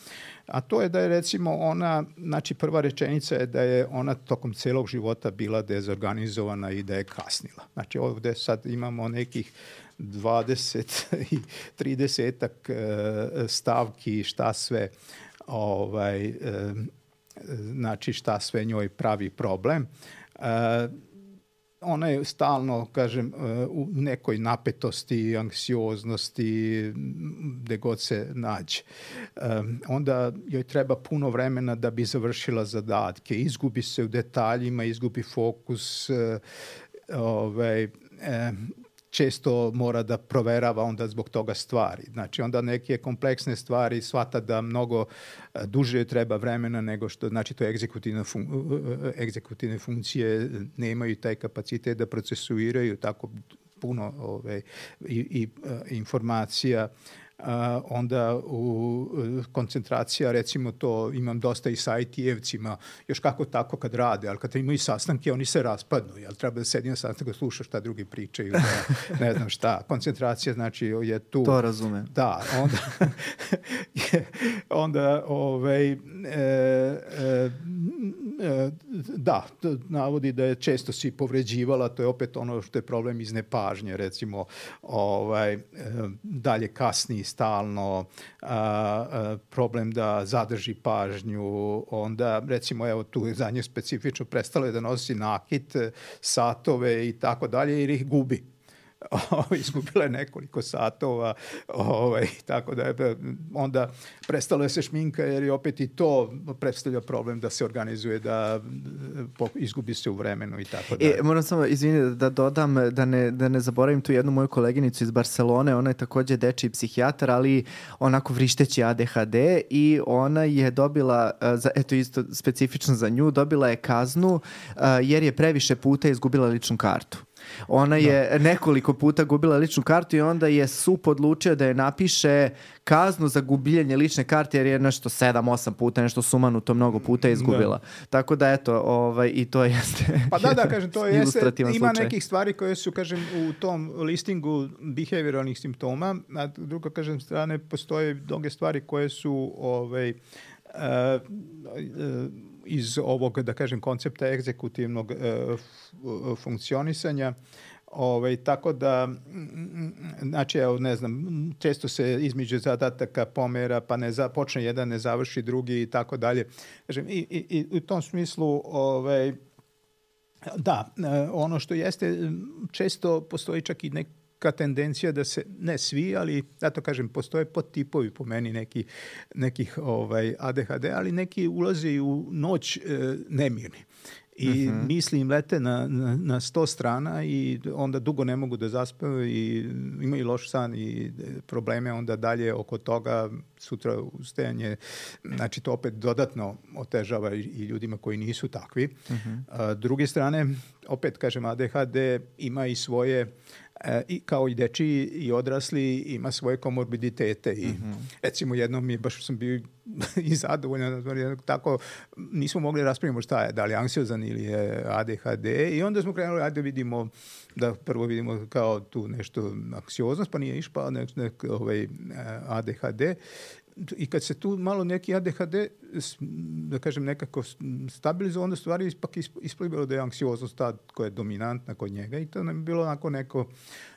a to je da je recimo ona, znači prva rečenica je da je ona tokom celog života bila dezorganizovana i da je kasnila. Znači ovde sad imamo nekih 20 i 30 e, stavki šta sve ovaj, e, znači šta sve njoj pravi problem. E, ona je stalno, kažem, u nekoj napetosti, anksioznosti, gde god se nađe. Onda joj treba puno vremena da bi završila zadatke. Izgubi se u detaljima, izgubi fokus, ovaj, često mora da proverava onda zbog toga stvari. Znači onda neke kompleksne stvari shvata da mnogo e, duže treba vremena nego što, znači to egzekutivne, fun, e, e, egzekutivne funkcije nemaju taj kapacitet da procesuiraju tako puno ove, i, i informacija a, onda u koncentracija, recimo to imam dosta i sa IT-evcima, još kako tako kad rade, ali kad imaju sastanke, oni se raspadnu, jel treba da sedi na sastanku, da sluša šta drugi pričaju, da, ne znam šta. Koncentracija znači je tu. To razume. Da, onda, onda ovaj, e, e, e, da, navodi da je često si povređivala, to je opet ono što je problem iz nepažnje, recimo ovaj, e, dalje kasni stalno, a, problem da zadrži pažnju, onda recimo evo tu za nje specifično prestalo je da nosi nakit, satove i tako dalje jer ih gubi izgubila je nekoliko satova, ovaj, tako da je onda prestalo je se šminka jer je opet i to predstavlja problem da se organizuje, da izgubi se u vremenu i tako da. E, moram samo, izvini, da dodam, da ne, da ne zaboravim tu jednu moju koleginicu iz Barcelone, ona je takođe dečiji psihijatar, ali onako vrišteći ADHD i ona je dobila, za, eto isto specifično za nju, dobila je kaznu jer je previše puta izgubila ličnu kartu. Ona je da. nekoliko puta gubila ličnu kartu i onda je SUP odlučio da je napiše kaznu za gubljenje lične karte jer je nešto 7-8 puta, nešto sumanuto mnogo puta izgubila. Da. Tako da eto, ovaj, i to jeste Pa da, da, kažem, to jeste, ima slučaj. nekih stvari koje su, kažem, u tom listingu behavioralnih simptoma, a drugo, kažem, strane postoje mnoge stvari koje su ovaj, uh, uh, iz ovog, da kažem, koncepta egzekutivnog e, funkcionisanja, Ovaj, tako da, znači, evo, ne znam, često se između zadataka pomera, pa ne za, počne jedan, ne završi drugi i tako dalje. Kažem, i, i, i u tom smislu, ovaj, da, e, ono što jeste, često postoji čak i nek, ka tendencija da se, ne svi, ali ja to kažem, postoje podtipovi po meni neki, nekih ovaj, ADHD, ali neki ulaze u noć e, nemirni i uh mhm. -huh. misli im lete na, na, na sto strana i onda dugo ne mogu da zaspaju i imaju loš san i probleme onda dalje oko toga sutra ustajanje, znači to opet dodatno otežava i, i ljudima koji nisu takvi. Uh mhm. -huh. A, druge strane, opet kažem, ADHD ima i svoje e, i kao i dečiji i odrasli ima svoje komorbiditete i mm -hmm. recimo jednom mi baš sam bio i zadovoljan tako nismo mogli da raspravimo šta je da li anksiozan ili je ADHD i onda smo krenuli ajde vidimo da prvo vidimo kao tu nešto anksioznost pa nije išpa nek, nek ovaj ADHD i kad se tu malo neki ADHD, da kažem, nekako stabilizuje, onda stvari ipak isplivalo da je anksioznost ta koja je dominantna kod njega i to nam je bilo onako neko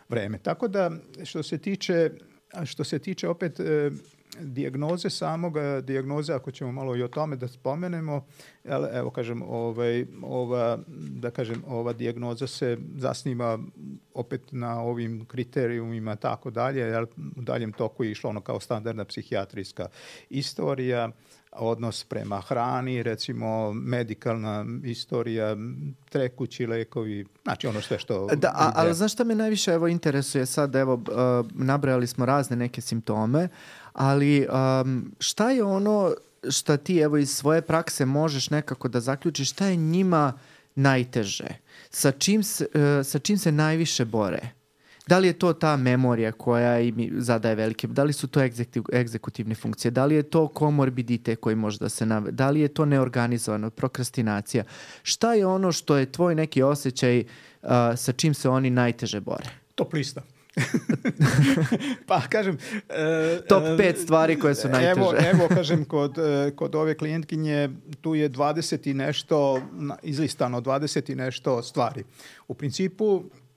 vreme. Tako da, što se tiče, što se tiče opet e, dijagnoze samog, dijagnoze, ako ćemo malo i o tome da spomenemo, evo kažem, ovaj, ova, da kažem, ova dijagnoza se zasniva opet na ovim kriterijumima tako dalje, jel, u daljem toku je išlo ono kao standardna psihijatrijska istorija, odnos prema hrani, recimo medikalna istorija, trekući lekovi, znači ono sve što... Da, a, ali znaš šta me najviše evo interesuje sad, evo, uh, nabrajali smo razne neke simptome, ali um, šta je ono šta ti evo iz svoje prakse možeš nekako da zaključiš, šta je njima najteže? Sa čim, se, uh, sa čim se najviše bore? Da li je to ta memorija koja im zadaje velike, da li su to egzekutivne funkcije, da li je to komorbidite koji može da se nave, da li je to neorganizovano, prokrastinacija. Šta je ono što je tvoj neki osjećaj uh, sa čim se oni najteže bore? Top lista. pa kažem... Uh, Top pet stvari koje su najteže. Evo, evo kažem, kod, uh, kod ove klijentkinje tu je 20 i nešto, izlistano 20 i nešto stvari. U principu e,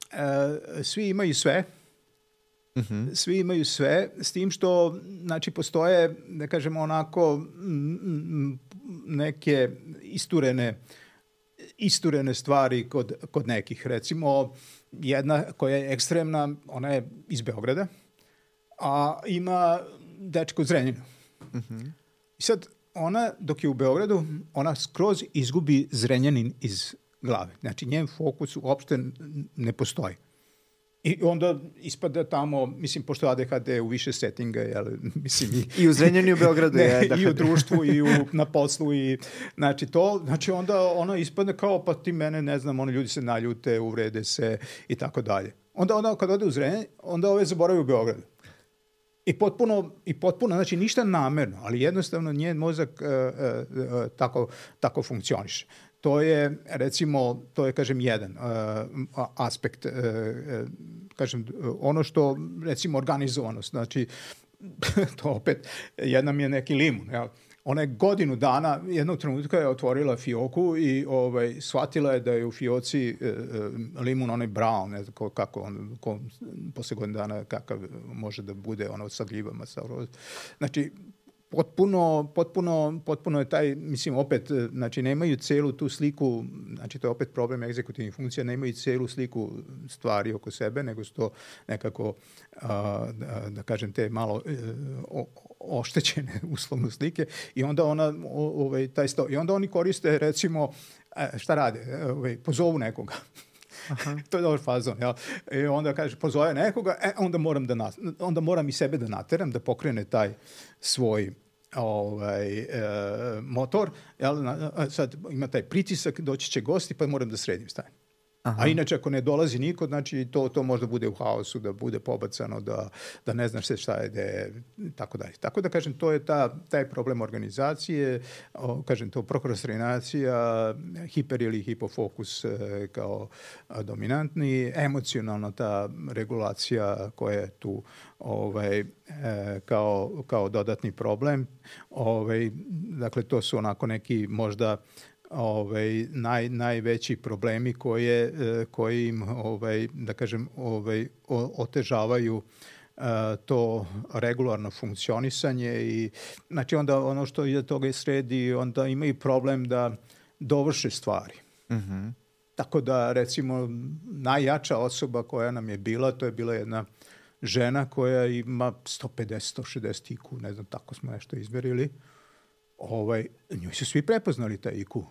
svi imaju sve, Uh mhm. -huh. Svi imaju sve, s tim što, znači, postoje, da kažemo, onako neke isturene, isturene stvari kod, kod nekih. Recimo, jedna koja je ekstremna, ona je iz Beograda, a ima dečko Zrenjinu. Uh mhm. -huh. I sad, ona, dok je u Beogradu, ona skroz izgubi Zrenjanin iz glave. Znači, njen fokus uopšte ne postoji. I onda ispada tamo, mislim, pošto ADHD u više settinga, jel, mislim... I, I u Zrenjani i u Beogradu ne, je ADHD. I u društvu, i u, na poslu, i, znači, to, znači, onda ona ispadne kao, pa ti mene, ne znam, oni ljudi se naljute, uvrede se i tako dalje. Onda, onda kad ode u Zrenjanj, onda ove zaboravi u Beogradu. I potpuno, I potpuno, znači ništa namerno, ali jednostavno njen mozak uh, uh, uh, tako, tako funkcioniše. To je, recimo, to je, kažem, jedan uh, aspekt, uh, kažem, ono što, recimo, organizovanost, znači, to opet, jedna mi je neki limun, jel? Ona je godinu dana, jednog trenutka je otvorila fioku i ovaj, shvatila je da je u fioci e, limun onaj brown, ne znam kako on, ko, posle godinu dana kakav može da bude ono sa gljivama. Sa, znači, potpuno, potpuno, potpuno je taj, mislim, opet, znači, nemaju celu tu sliku, znači, to je opet problem egzekutivnih funkcija, nemaju celu sliku stvari oko sebe, nego su to nekako, a, da, da kažem, te malo e, o, oštećene uslovno slike i onda ona, o, ovaj, taj sto, i onda oni koriste, recimo, e, šta rade, ovaj, pozovu nekoga. Aha. to je dobar fazon, ja. I onda kaže, pozove nekoga, e, onda moram, da nas, onda moram i sebe da nateram, da pokrene taj svoj ovaj, e, motor, jel, sad ima taj pritisak, doći će gosti, pa moram da sredim stanje. Aha. A inače ako ne dolazi niko, znači to, to možda bude u haosu, da bude pobacano, da, da ne znaš se šta je, gde, tako dalje. Tako da kažem, to je ta, taj problem organizacije, o, kažem, to prokrastinacija, hiper ili hipofokus e, kao dominantni, emocionalna ta regulacija koja je tu ovaj, e, kao, kao dodatni problem. Ovaj, dakle, to su onako neki možda ovaj naj najveći problemi koje e, koji im ovaj da kažem ovaj otežavaju uh, to regularno funkcionisanje i znači onda ono što iza toga sredi onda imaju problem da dovrše stvari. Mhm. Mm tako da recimo najjača osoba koja nam je bila, to je bila jedna žena koja ima 150-160 IQ, ne znam, tako smo nešto izmerili. Ovaj, njoj su svi prepoznali taj IQ.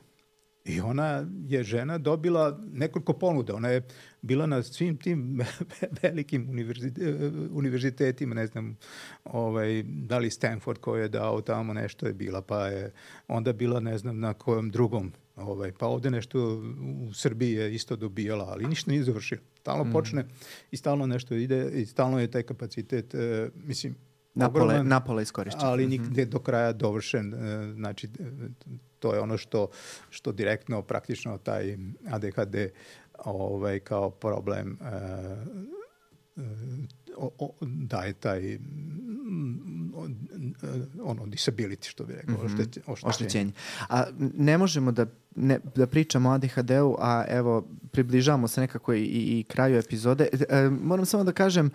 I ona je žena dobila nekoliko ponuda. Ona je bila na svim tim velikim univerzitetima, ne znam, ovaj, da li Stanford koji je dao tamo nešto je bila, pa je onda bila ne znam na kojem drugom Ovaj, pa ovde nešto u Srbiji je isto dobijala, ali ništa nije završila. Stalno mm. počne i stalno nešto ide i stalno je taj kapacitet, e, mislim, Napole, ogroman, napole iskorišćen. Ali mhm. nikde mm -hmm. do kraja dovršen. E, znači, to je ono što, što direktno praktično taj ADHD ovaj, kao problem e, e, o, o, daje taj ono disability što bi rekao, mm -hmm. oštećenje. oštećenje. A ne možemo da ne, da pričamo o ADHD-u, a evo približavamo se nekako i, i kraju epizode. E, moram samo da kažem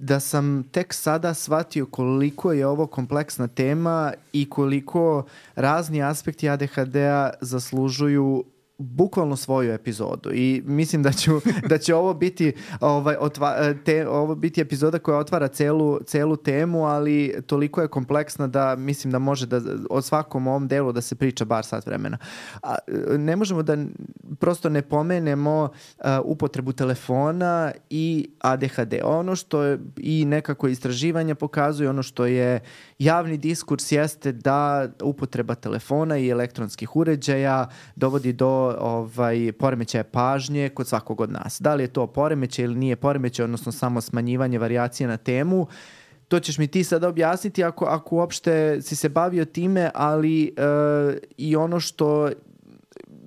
da sam tek sada shvatio koliko je ovo kompleksna tema i koliko razni aspekti ADHD-a zaslužuju bukvalno svoju epizodu i mislim da ću da će ovo biti ovaj otva, te, ovo biti epizoda koja otvara celu celu temu, ali toliko je kompleksna da mislim da može da od svakom ovom delu da se priča bar sat vremena. A, ne možemo da prosto ne pomenemo uh, upotrebu telefona i ADHD. Ono što je i nekako istraživanja pokazuje, ono što je javni diskurs jeste da upotreba telefona i elektronskih uređaja dovodi do ovaj, poremećaja pažnje kod svakog od nas. Da li je to poremećaj ili nije poremećaj, odnosno samo smanjivanje varijacije na temu, to ćeš mi ti sada objasniti ako, ako uopšte si se bavio time, ali e, i ono što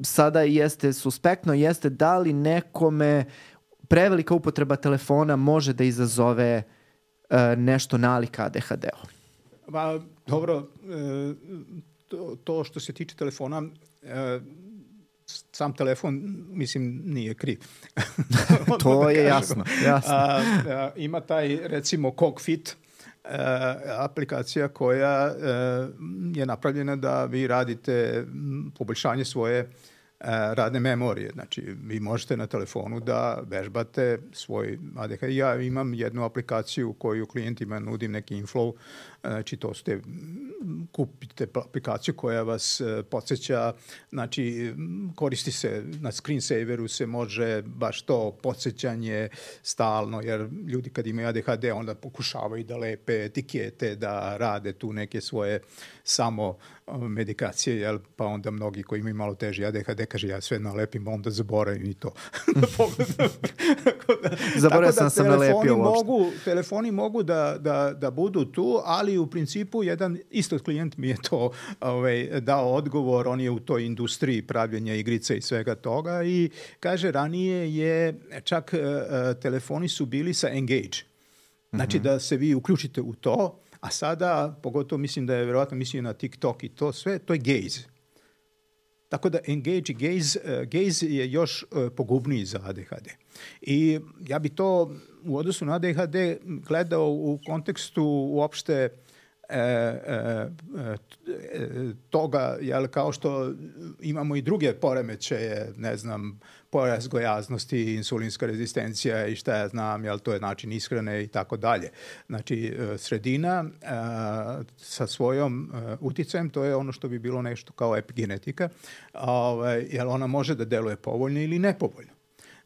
sada jeste suspektno jeste da li nekome prevelika upotreba telefona može da izazove e, nešto nalika ADHD-u. Pa, dobro, e, to, to što se tiče telefona, e, sam telefon, mislim, nije kriv. to da je jasno. jasno. A, a, ima taj, recimo, cockpit, e, aplikacija koja e, je napravljena da vi radite poboljšanje svoje E, radne memorije. Znači, vi možete na telefonu da vežbate svoj ADHD. Ja imam jednu aplikaciju koju klijentima nudim neki inflow, znači to ste, kupite aplikaciju koja vas e, podsjeća, znači koristi se na screensaveru se može baš to podsjećanje stalno, jer ljudi kad imaju ADHD onda pokušavaju da lepe etikete, da rade tu neke svoje samo medikacije, jel, pa onda mnogi koji imaju malo teži ADHD kaže ja sve nalepim, onda zaboravim i to. Zaboravio sam da sam nalepio mogu, telefoni mogu da, da, da budu tu, ali u principu jedan isto klijent mi je to ovaj, dao odgovor, on je u toj industriji pravljenja igrice i svega toga i kaže ranije je čak uh, telefoni su bili sa engage. Znači mm -hmm. da se vi uključite u to, A sada, pogotovo mislim da je verovatno mislio na TikTok i to sve, to je gaze. Tako da engage i gaze, uh, gaze je još uh, pogubniji za ADHD. I ja bi to u odnosu na ADHD gledao u kontekstu uopšte e, e, e, toga, jel, kao što imamo i druge poremećaje, ne znam, pojas gojaznosti, insulinska rezistencija i šta ja znam, jel, to je način ishrane i tako dalje. Znači, e, sredina a, e, sa svojom a, e, uticajem, to je ono što bi bilo nešto kao epigenetika, ovaj, jel ona može da deluje povoljno ili nepovoljno.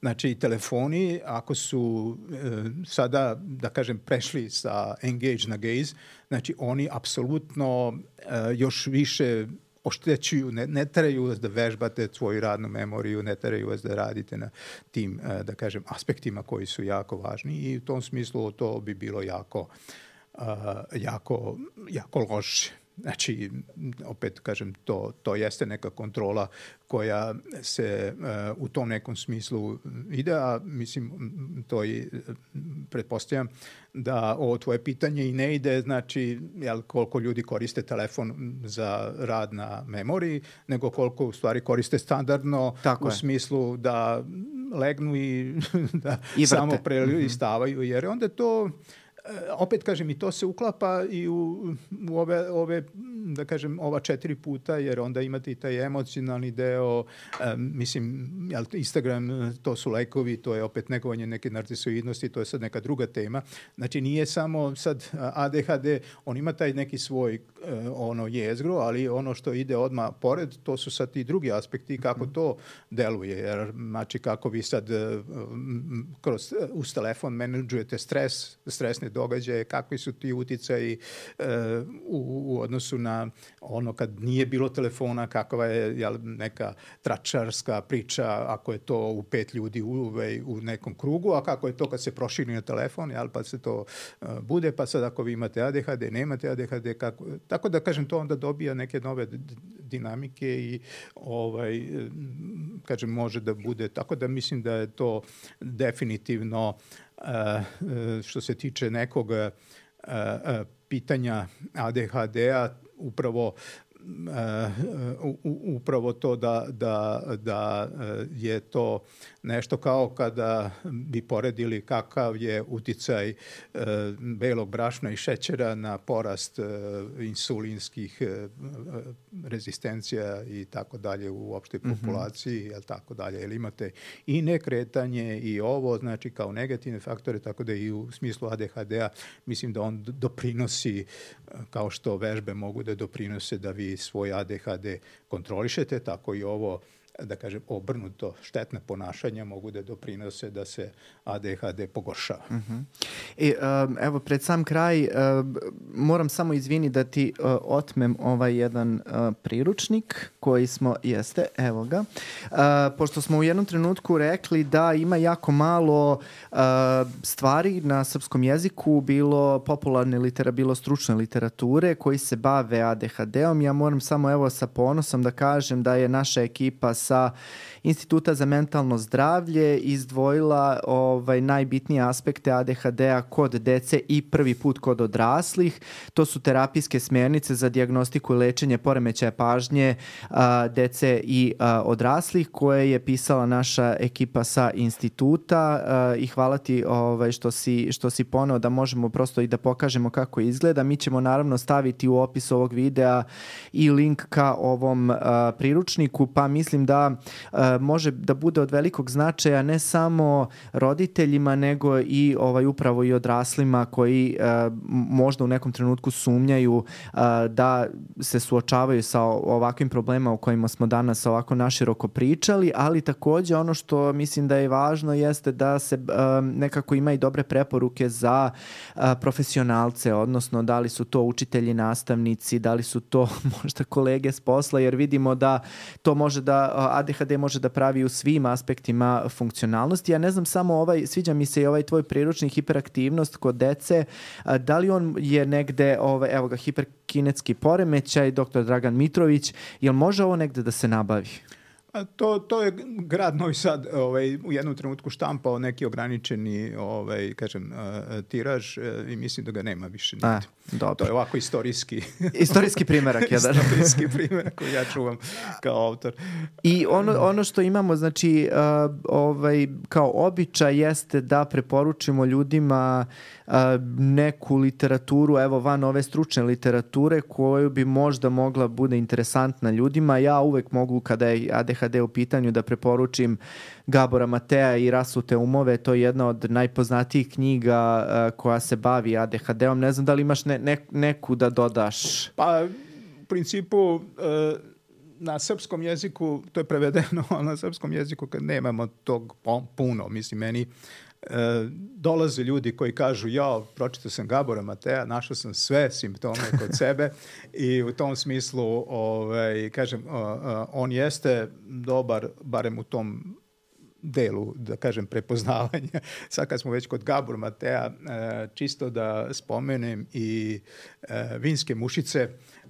Znači, telefoni, ako su e, sada, da kažem, prešli sa engage na gaze, znači oni apsolutno e, još više oštećuju, ne, ne teraju vas da vežbate svoju radnu memoriju, ne teraju vas da radite na tim, e, da kažem, aspektima koji su jako važni i u tom smislu to bi bilo jako, uh, jako, jako loše. Znači, opet kažem, to, to jeste neka kontrola koja se uh, u tom nekom smislu ide, a mislim, to i pretpostavljam da ovo tvoje pitanje i ne ide, znači, jel, koliko ljudi koriste telefon za rad na memoriji, nego koliko u stvari koriste standardno Tako u je. smislu da legnu i da I samo prelistavaju, jer onda to opet kažem, i to se uklapa i u, u ove, ove, da kažem, ova četiri puta, jer onda imate i taj emocionalni deo, um, mislim, jel, Instagram, to su lajkovi, to je opet negovanje neke narcisoidnosti, to je sad neka druga tema. Znači, nije samo sad ADHD, on ima taj neki svoj uh, ono jezgro, ali ono što ide odma pored, to su sad i drugi aspekti kako to deluje, jer znači kako vi sad uh, kroz, uz telefon menadžujete stres, stresne događaje, kakvi su ti uticaji uh, u, u odnosu na ono kad nije bilo telefona, kakva je jel, neka tračarska priča, ako je to u pet ljudi u, u nekom krugu, a kako je to kad se proširi na telefon, jel, pa se to uh, bude, pa sad ako vi imate ADHD, nemate ADHD, kako, tako da kažem, to onda dobija neke nove dinamike i ovaj, kažem, može da bude, tako da mislim da je to definitivno uh, što se tiče nekog pitanja ADHD-a upravo upravo to da, da, da je to nešto kao kada bi poredili kakav je uticaj uh, belog brašna i šećera na porast uh, insulinskih uh, rezistencija i tako dalje u opštoj mhm. populaciji, mm -hmm. tako dalje. Jel imate i nekretanje i ovo, znači kao negativne faktore, tako da i u smislu ADHD-a mislim da on doprinosi, kao što vežbe mogu da doprinose da vi svoj ADHD kontrolišete, tako i ovo da kažem, obrnuto štetne ponašanja mogu da doprinose da se ADHD pogoršava. Uh -huh. I, um, evo, pred sam kraj, um, moram samo izvini da ti uh, otmem ovaj jedan uh, priručnik koji smo, jeste, evo ga, uh, pošto smo u jednom trenutku rekli da ima jako malo uh, stvari na srpskom jeziku, bilo popularne litera, bilo stručne literature koji se bave ADHD-om. Ja moram samo evo sa ponosom da kažem da je naša ekipa sa Alexa Instituta za mentalno zdravlje izdvojila ovaj, najbitnije aspekte ADHD-a kod dece i prvi put kod odraslih. To su terapijske smernice za diagnostiku i lečenje poremećaja pažnje a, dece i a, odraslih koje je pisala naša ekipa sa instituta a, i hvala ti ovaj, što, si, što si poneo da možemo prosto i da pokažemo kako izgleda. Mi ćemo naravno staviti u opis ovog videa i link ka ovom a, priručniku, pa mislim da a, može da bude od velikog značaja ne samo roditeljima nego i ovaj upravo i odraslima koji uh, možda u nekom trenutku sumnjaju uh, da se suočavaju sa ovakvim problemama o kojima smo danas ovako naširoko pričali, ali takođe ono što mislim da je važno jeste da se uh, nekako ima i dobre preporuke za uh, profesionalce, odnosno da li su to učitelji, nastavnici, da li su to možda kolege s posla, jer vidimo da to može da ADHD može da pravi u svim aspektima funkcionalnosti. Ja ne znam samo ovaj, sviđa mi se i ovaj tvoj priručni hiperaktivnost kod dece, da li on je negde, ovaj, evo ga, hiperkinetski poremećaj, dr. Dragan Mitrović, jel može ovo negde da se nabavi? A to, to je grad Novi Sad ovaj, u jednom trenutku štampao neki ograničeni ovaj, kažem, uh, tiraž uh, i mislim da ga nema više. A, dobro. To je ovako istorijski... istorijski primerak jedan. istorijski primerak koji ja čuvam kao autor. I ono, ono što imamo, znači, uh, ovaj, kao običaj jeste da preporučimo ljudima uh, neku literaturu, evo van ove stručne literature koju bi možda mogla bude interesantna ljudima. Ja uvek mogu kada je ADHD u pitanju da preporučim Gabora Matea i Rasute umove, to je jedna od najpoznatijih knjiga koja se bavi ADHD-om. Ne znam da li imaš ne, ne, neku da dodaš? Pa, u principu, uh, na srpskom jeziku, to je prevedeno, na srpskom jeziku kad nemamo tog puno, mislim, meni e, dolaze ljudi koji kažu ja pročitao sam Gabora Matea, našao sam sve simptome kod sebe. I u tom smislu ovaj, kažem, on jeste dobar barem u tom delu, da kažem, prepoznavanja. Sad kad smo već kod Gabor Matea, e, čisto da spomenem i e, vinske mušice,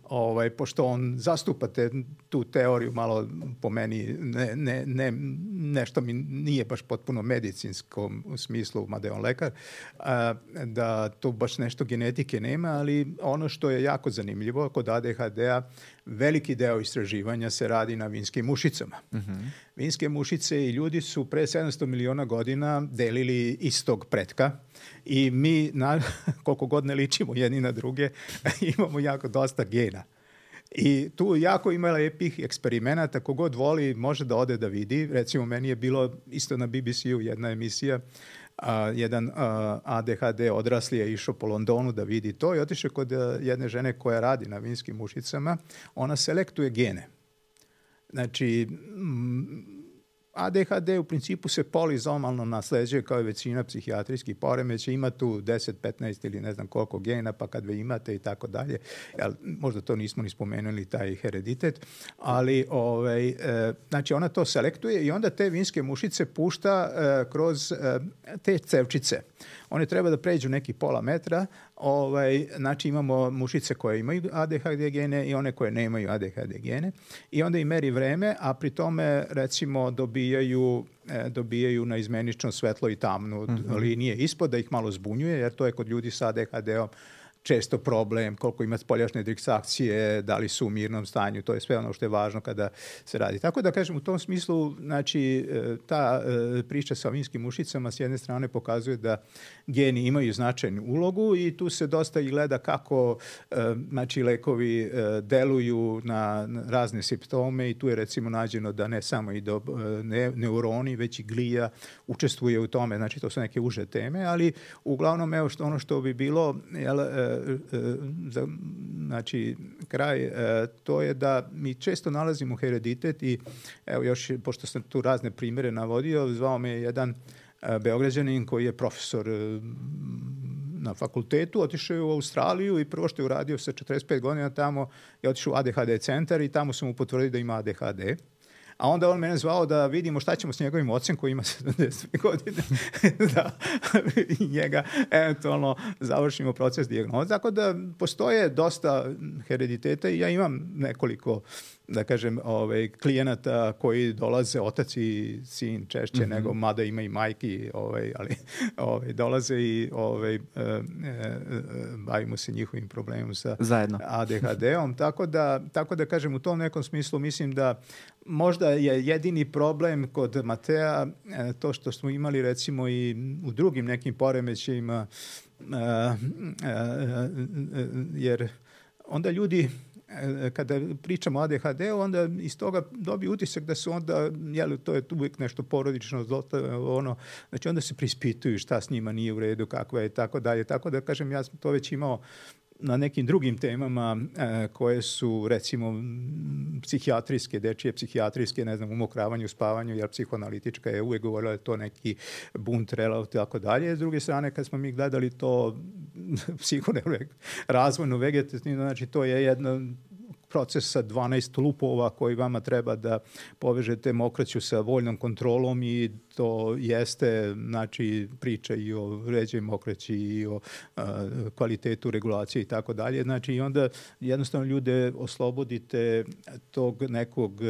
ovaj, pošto on zastupa te, tu teoriju malo po meni ne, ne, ne, nešto mi nije baš potpuno medicinskom u smislu, mada je on lekar, a, da to baš nešto genetike nema, ali ono što je jako zanimljivo kod ADHD-a, veliki deo istraživanja se radi na vinskim mušicama. Mhm. -huh. Vinske mušice i ljudi su pre 700 miliona godina delili istog pretka i mi, na, koliko god ne ličimo jedni na druge, imamo jako dosta gena. I tu jako ima lepih eksperimenata, kogod voli može da ode da vidi. Recimo, meni je bilo isto na BBC-u jedna emisija, a, jedan a, ADHD odrasli je išao po Londonu da vidi to i otišao kod a, jedne žene koja radi na vinskim mušicama. Ona selektuje gene. Znači, m, ADHD u principu se polizomalno nasleđuje kao i većina psihijatrijskih poremeća, ima tu 10, 15 ili ne znam koliko gena, pa kad ve imate i tako dalje, jel, možda to nismo ni spomenuli, taj hereditet, ali ovaj, e, znači ona to selektuje i onda te vinske mušice pušta e, kroz e, te cevčice. One treba da pređu neki pola metra, ovaj, znači imamo mušice koje imaju ADHD gene i one koje nemaju ADHD gene i onda im meri vreme, a pri tome recimo dobijaju e, dobijaju na izmenično svetlo i tamnu mm -hmm. linije ispod da ih malo zbunjuje, jer to je kod ljudi sa ADHD-om često problem, koliko ima spoljašnje diksakcije, da li su u mirnom stanju, to je sve ono što je važno kada se radi. Tako da kažem, u tom smislu, znači, e, ta e, priča sa vinskim mušicama s jedne strane pokazuje da geni imaju značajnu ulogu i tu se dosta i gleda kako e, znači, lekovi deluju na razne simptome i tu je recimo nađeno da ne samo i do ne, neuroni, već i glija učestvuje u tome, znači to su neke uže teme, ali uglavnom evo što ono što bi bilo jel, za, znači, kraj, e, to je da mi često nalazimo hereditet i evo još, pošto sam tu razne primere navodio, zvao me jedan e, Beograđanin koji je profesor e, na fakultetu, otišao je u Australiju i prvo što je uradio sa 45 godina tamo je otišao u ADHD centar i tamo su mu potvrdili da ima ADHD a onda on mene zvao da vidimo šta ćemo s njegovim ocem koji ima 70 godine, da njega eventualno završimo proces dijagnoza. Tako da postoje dosta herediteta i ja imam nekoliko da kažem, ovaj, klijenata koji dolaze, otac i sin češće mm -hmm. nego, mada ima i majki, ovaj, ali ovaj, dolaze i ovaj, e, e, bavimo se njihovim problemom sa. ADHD-om, tako da, tako da kažem, u tom nekom smislu mislim da možda je jedini problem kod Matea e, to što smo imali recimo i u drugim nekim poremećajima, e, e, jer onda ljudi kada pričamo o ADHD-u, onda iz toga dobiju utisak da su onda, jel, to je uvijek nešto porodično, ono, znači onda se prispituju šta s njima nije u redu, kakva je, tako dalje. Tako da, kažem, ja sam to već imao na nekim drugim temama e, koje su recimo psihijatrijske, dečije psihijatrijske, ne znam, umokravanju, spavanju, jer psihoanalitička je uvek govorila da to neki bunt, relav, tako dalje. S druge strane, kad smo mi gledali to psihoneuroje, razvojno vegetativno, znači to je jedna proces sa 12 lupova koji vama treba da povežete mokraću sa voljnom kontrolom i to jeste znači priča i o ređoj mokraći i o a, kvalitetu regulacije i tako dalje. Znači i onda jednostavno ljude oslobodite tog nekog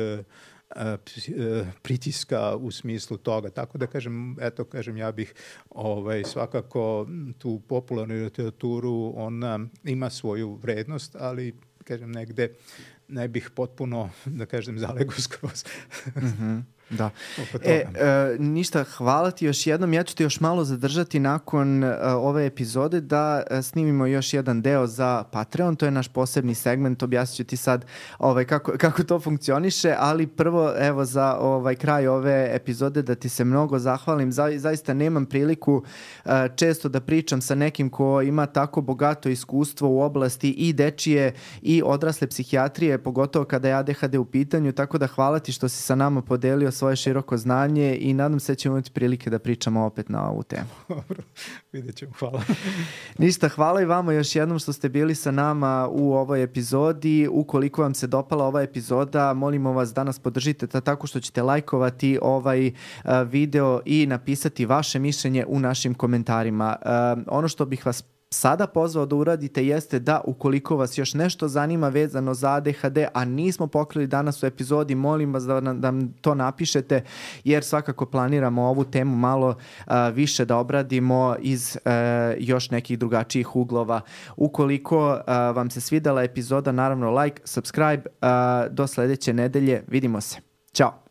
pritiska u smislu toga. Tako da kažem, eto kažem, ja bih ovaj, svakako tu popularnu literaturu, ona ima svoju vrednost, ali kažem, negde ne bih potpuno, da kažem, zalegu skroz. mm -hmm. Da. E, e, ništa, hvala ti još jednom. Ja ću te još malo zadržati nakon uh, ove epizode da uh, snimimo još jedan deo za Patreon. To je naš posebni segment. Objasnit ću ti sad ovaj, kako, kako to funkcioniše, ali prvo evo za ovaj kraj ove epizode da ti se mnogo zahvalim. Za, zaista nemam priliku uh, često da pričam sa nekim ko ima tako bogato iskustvo u oblasti i dečije i odrasle psihijatrije, pogotovo kada je ADHD u pitanju, tako da hvala ti što si sa nama podelio svoje široko znanje i nadam se da ćemo imati prilike da pričamo opet na ovu temu. Dobro, vidjet ćemo, hvala. Ništa, hvala i vama još jednom što ste bili sa nama u ovoj epizodi. Ukoliko vam se dopala ova epizoda, molimo vas da nas podržite tako što ćete lajkovati ovaj video i napisati vaše mišljenje u našim komentarima. ono što bih vas sada pozvao da uradite jeste da ukoliko vas još nešto zanima vezano za ADHD, a nismo pokrili danas u epizodi, molim vas da nam, da to napišete jer svakako planiramo ovu temu malo uh, više da obradimo iz uh, još nekih drugačijih uglova. Ukoliko uh, vam se svidela epizoda, naravno like, subscribe, uh, do sledeće nedelje, vidimo se. Ćao!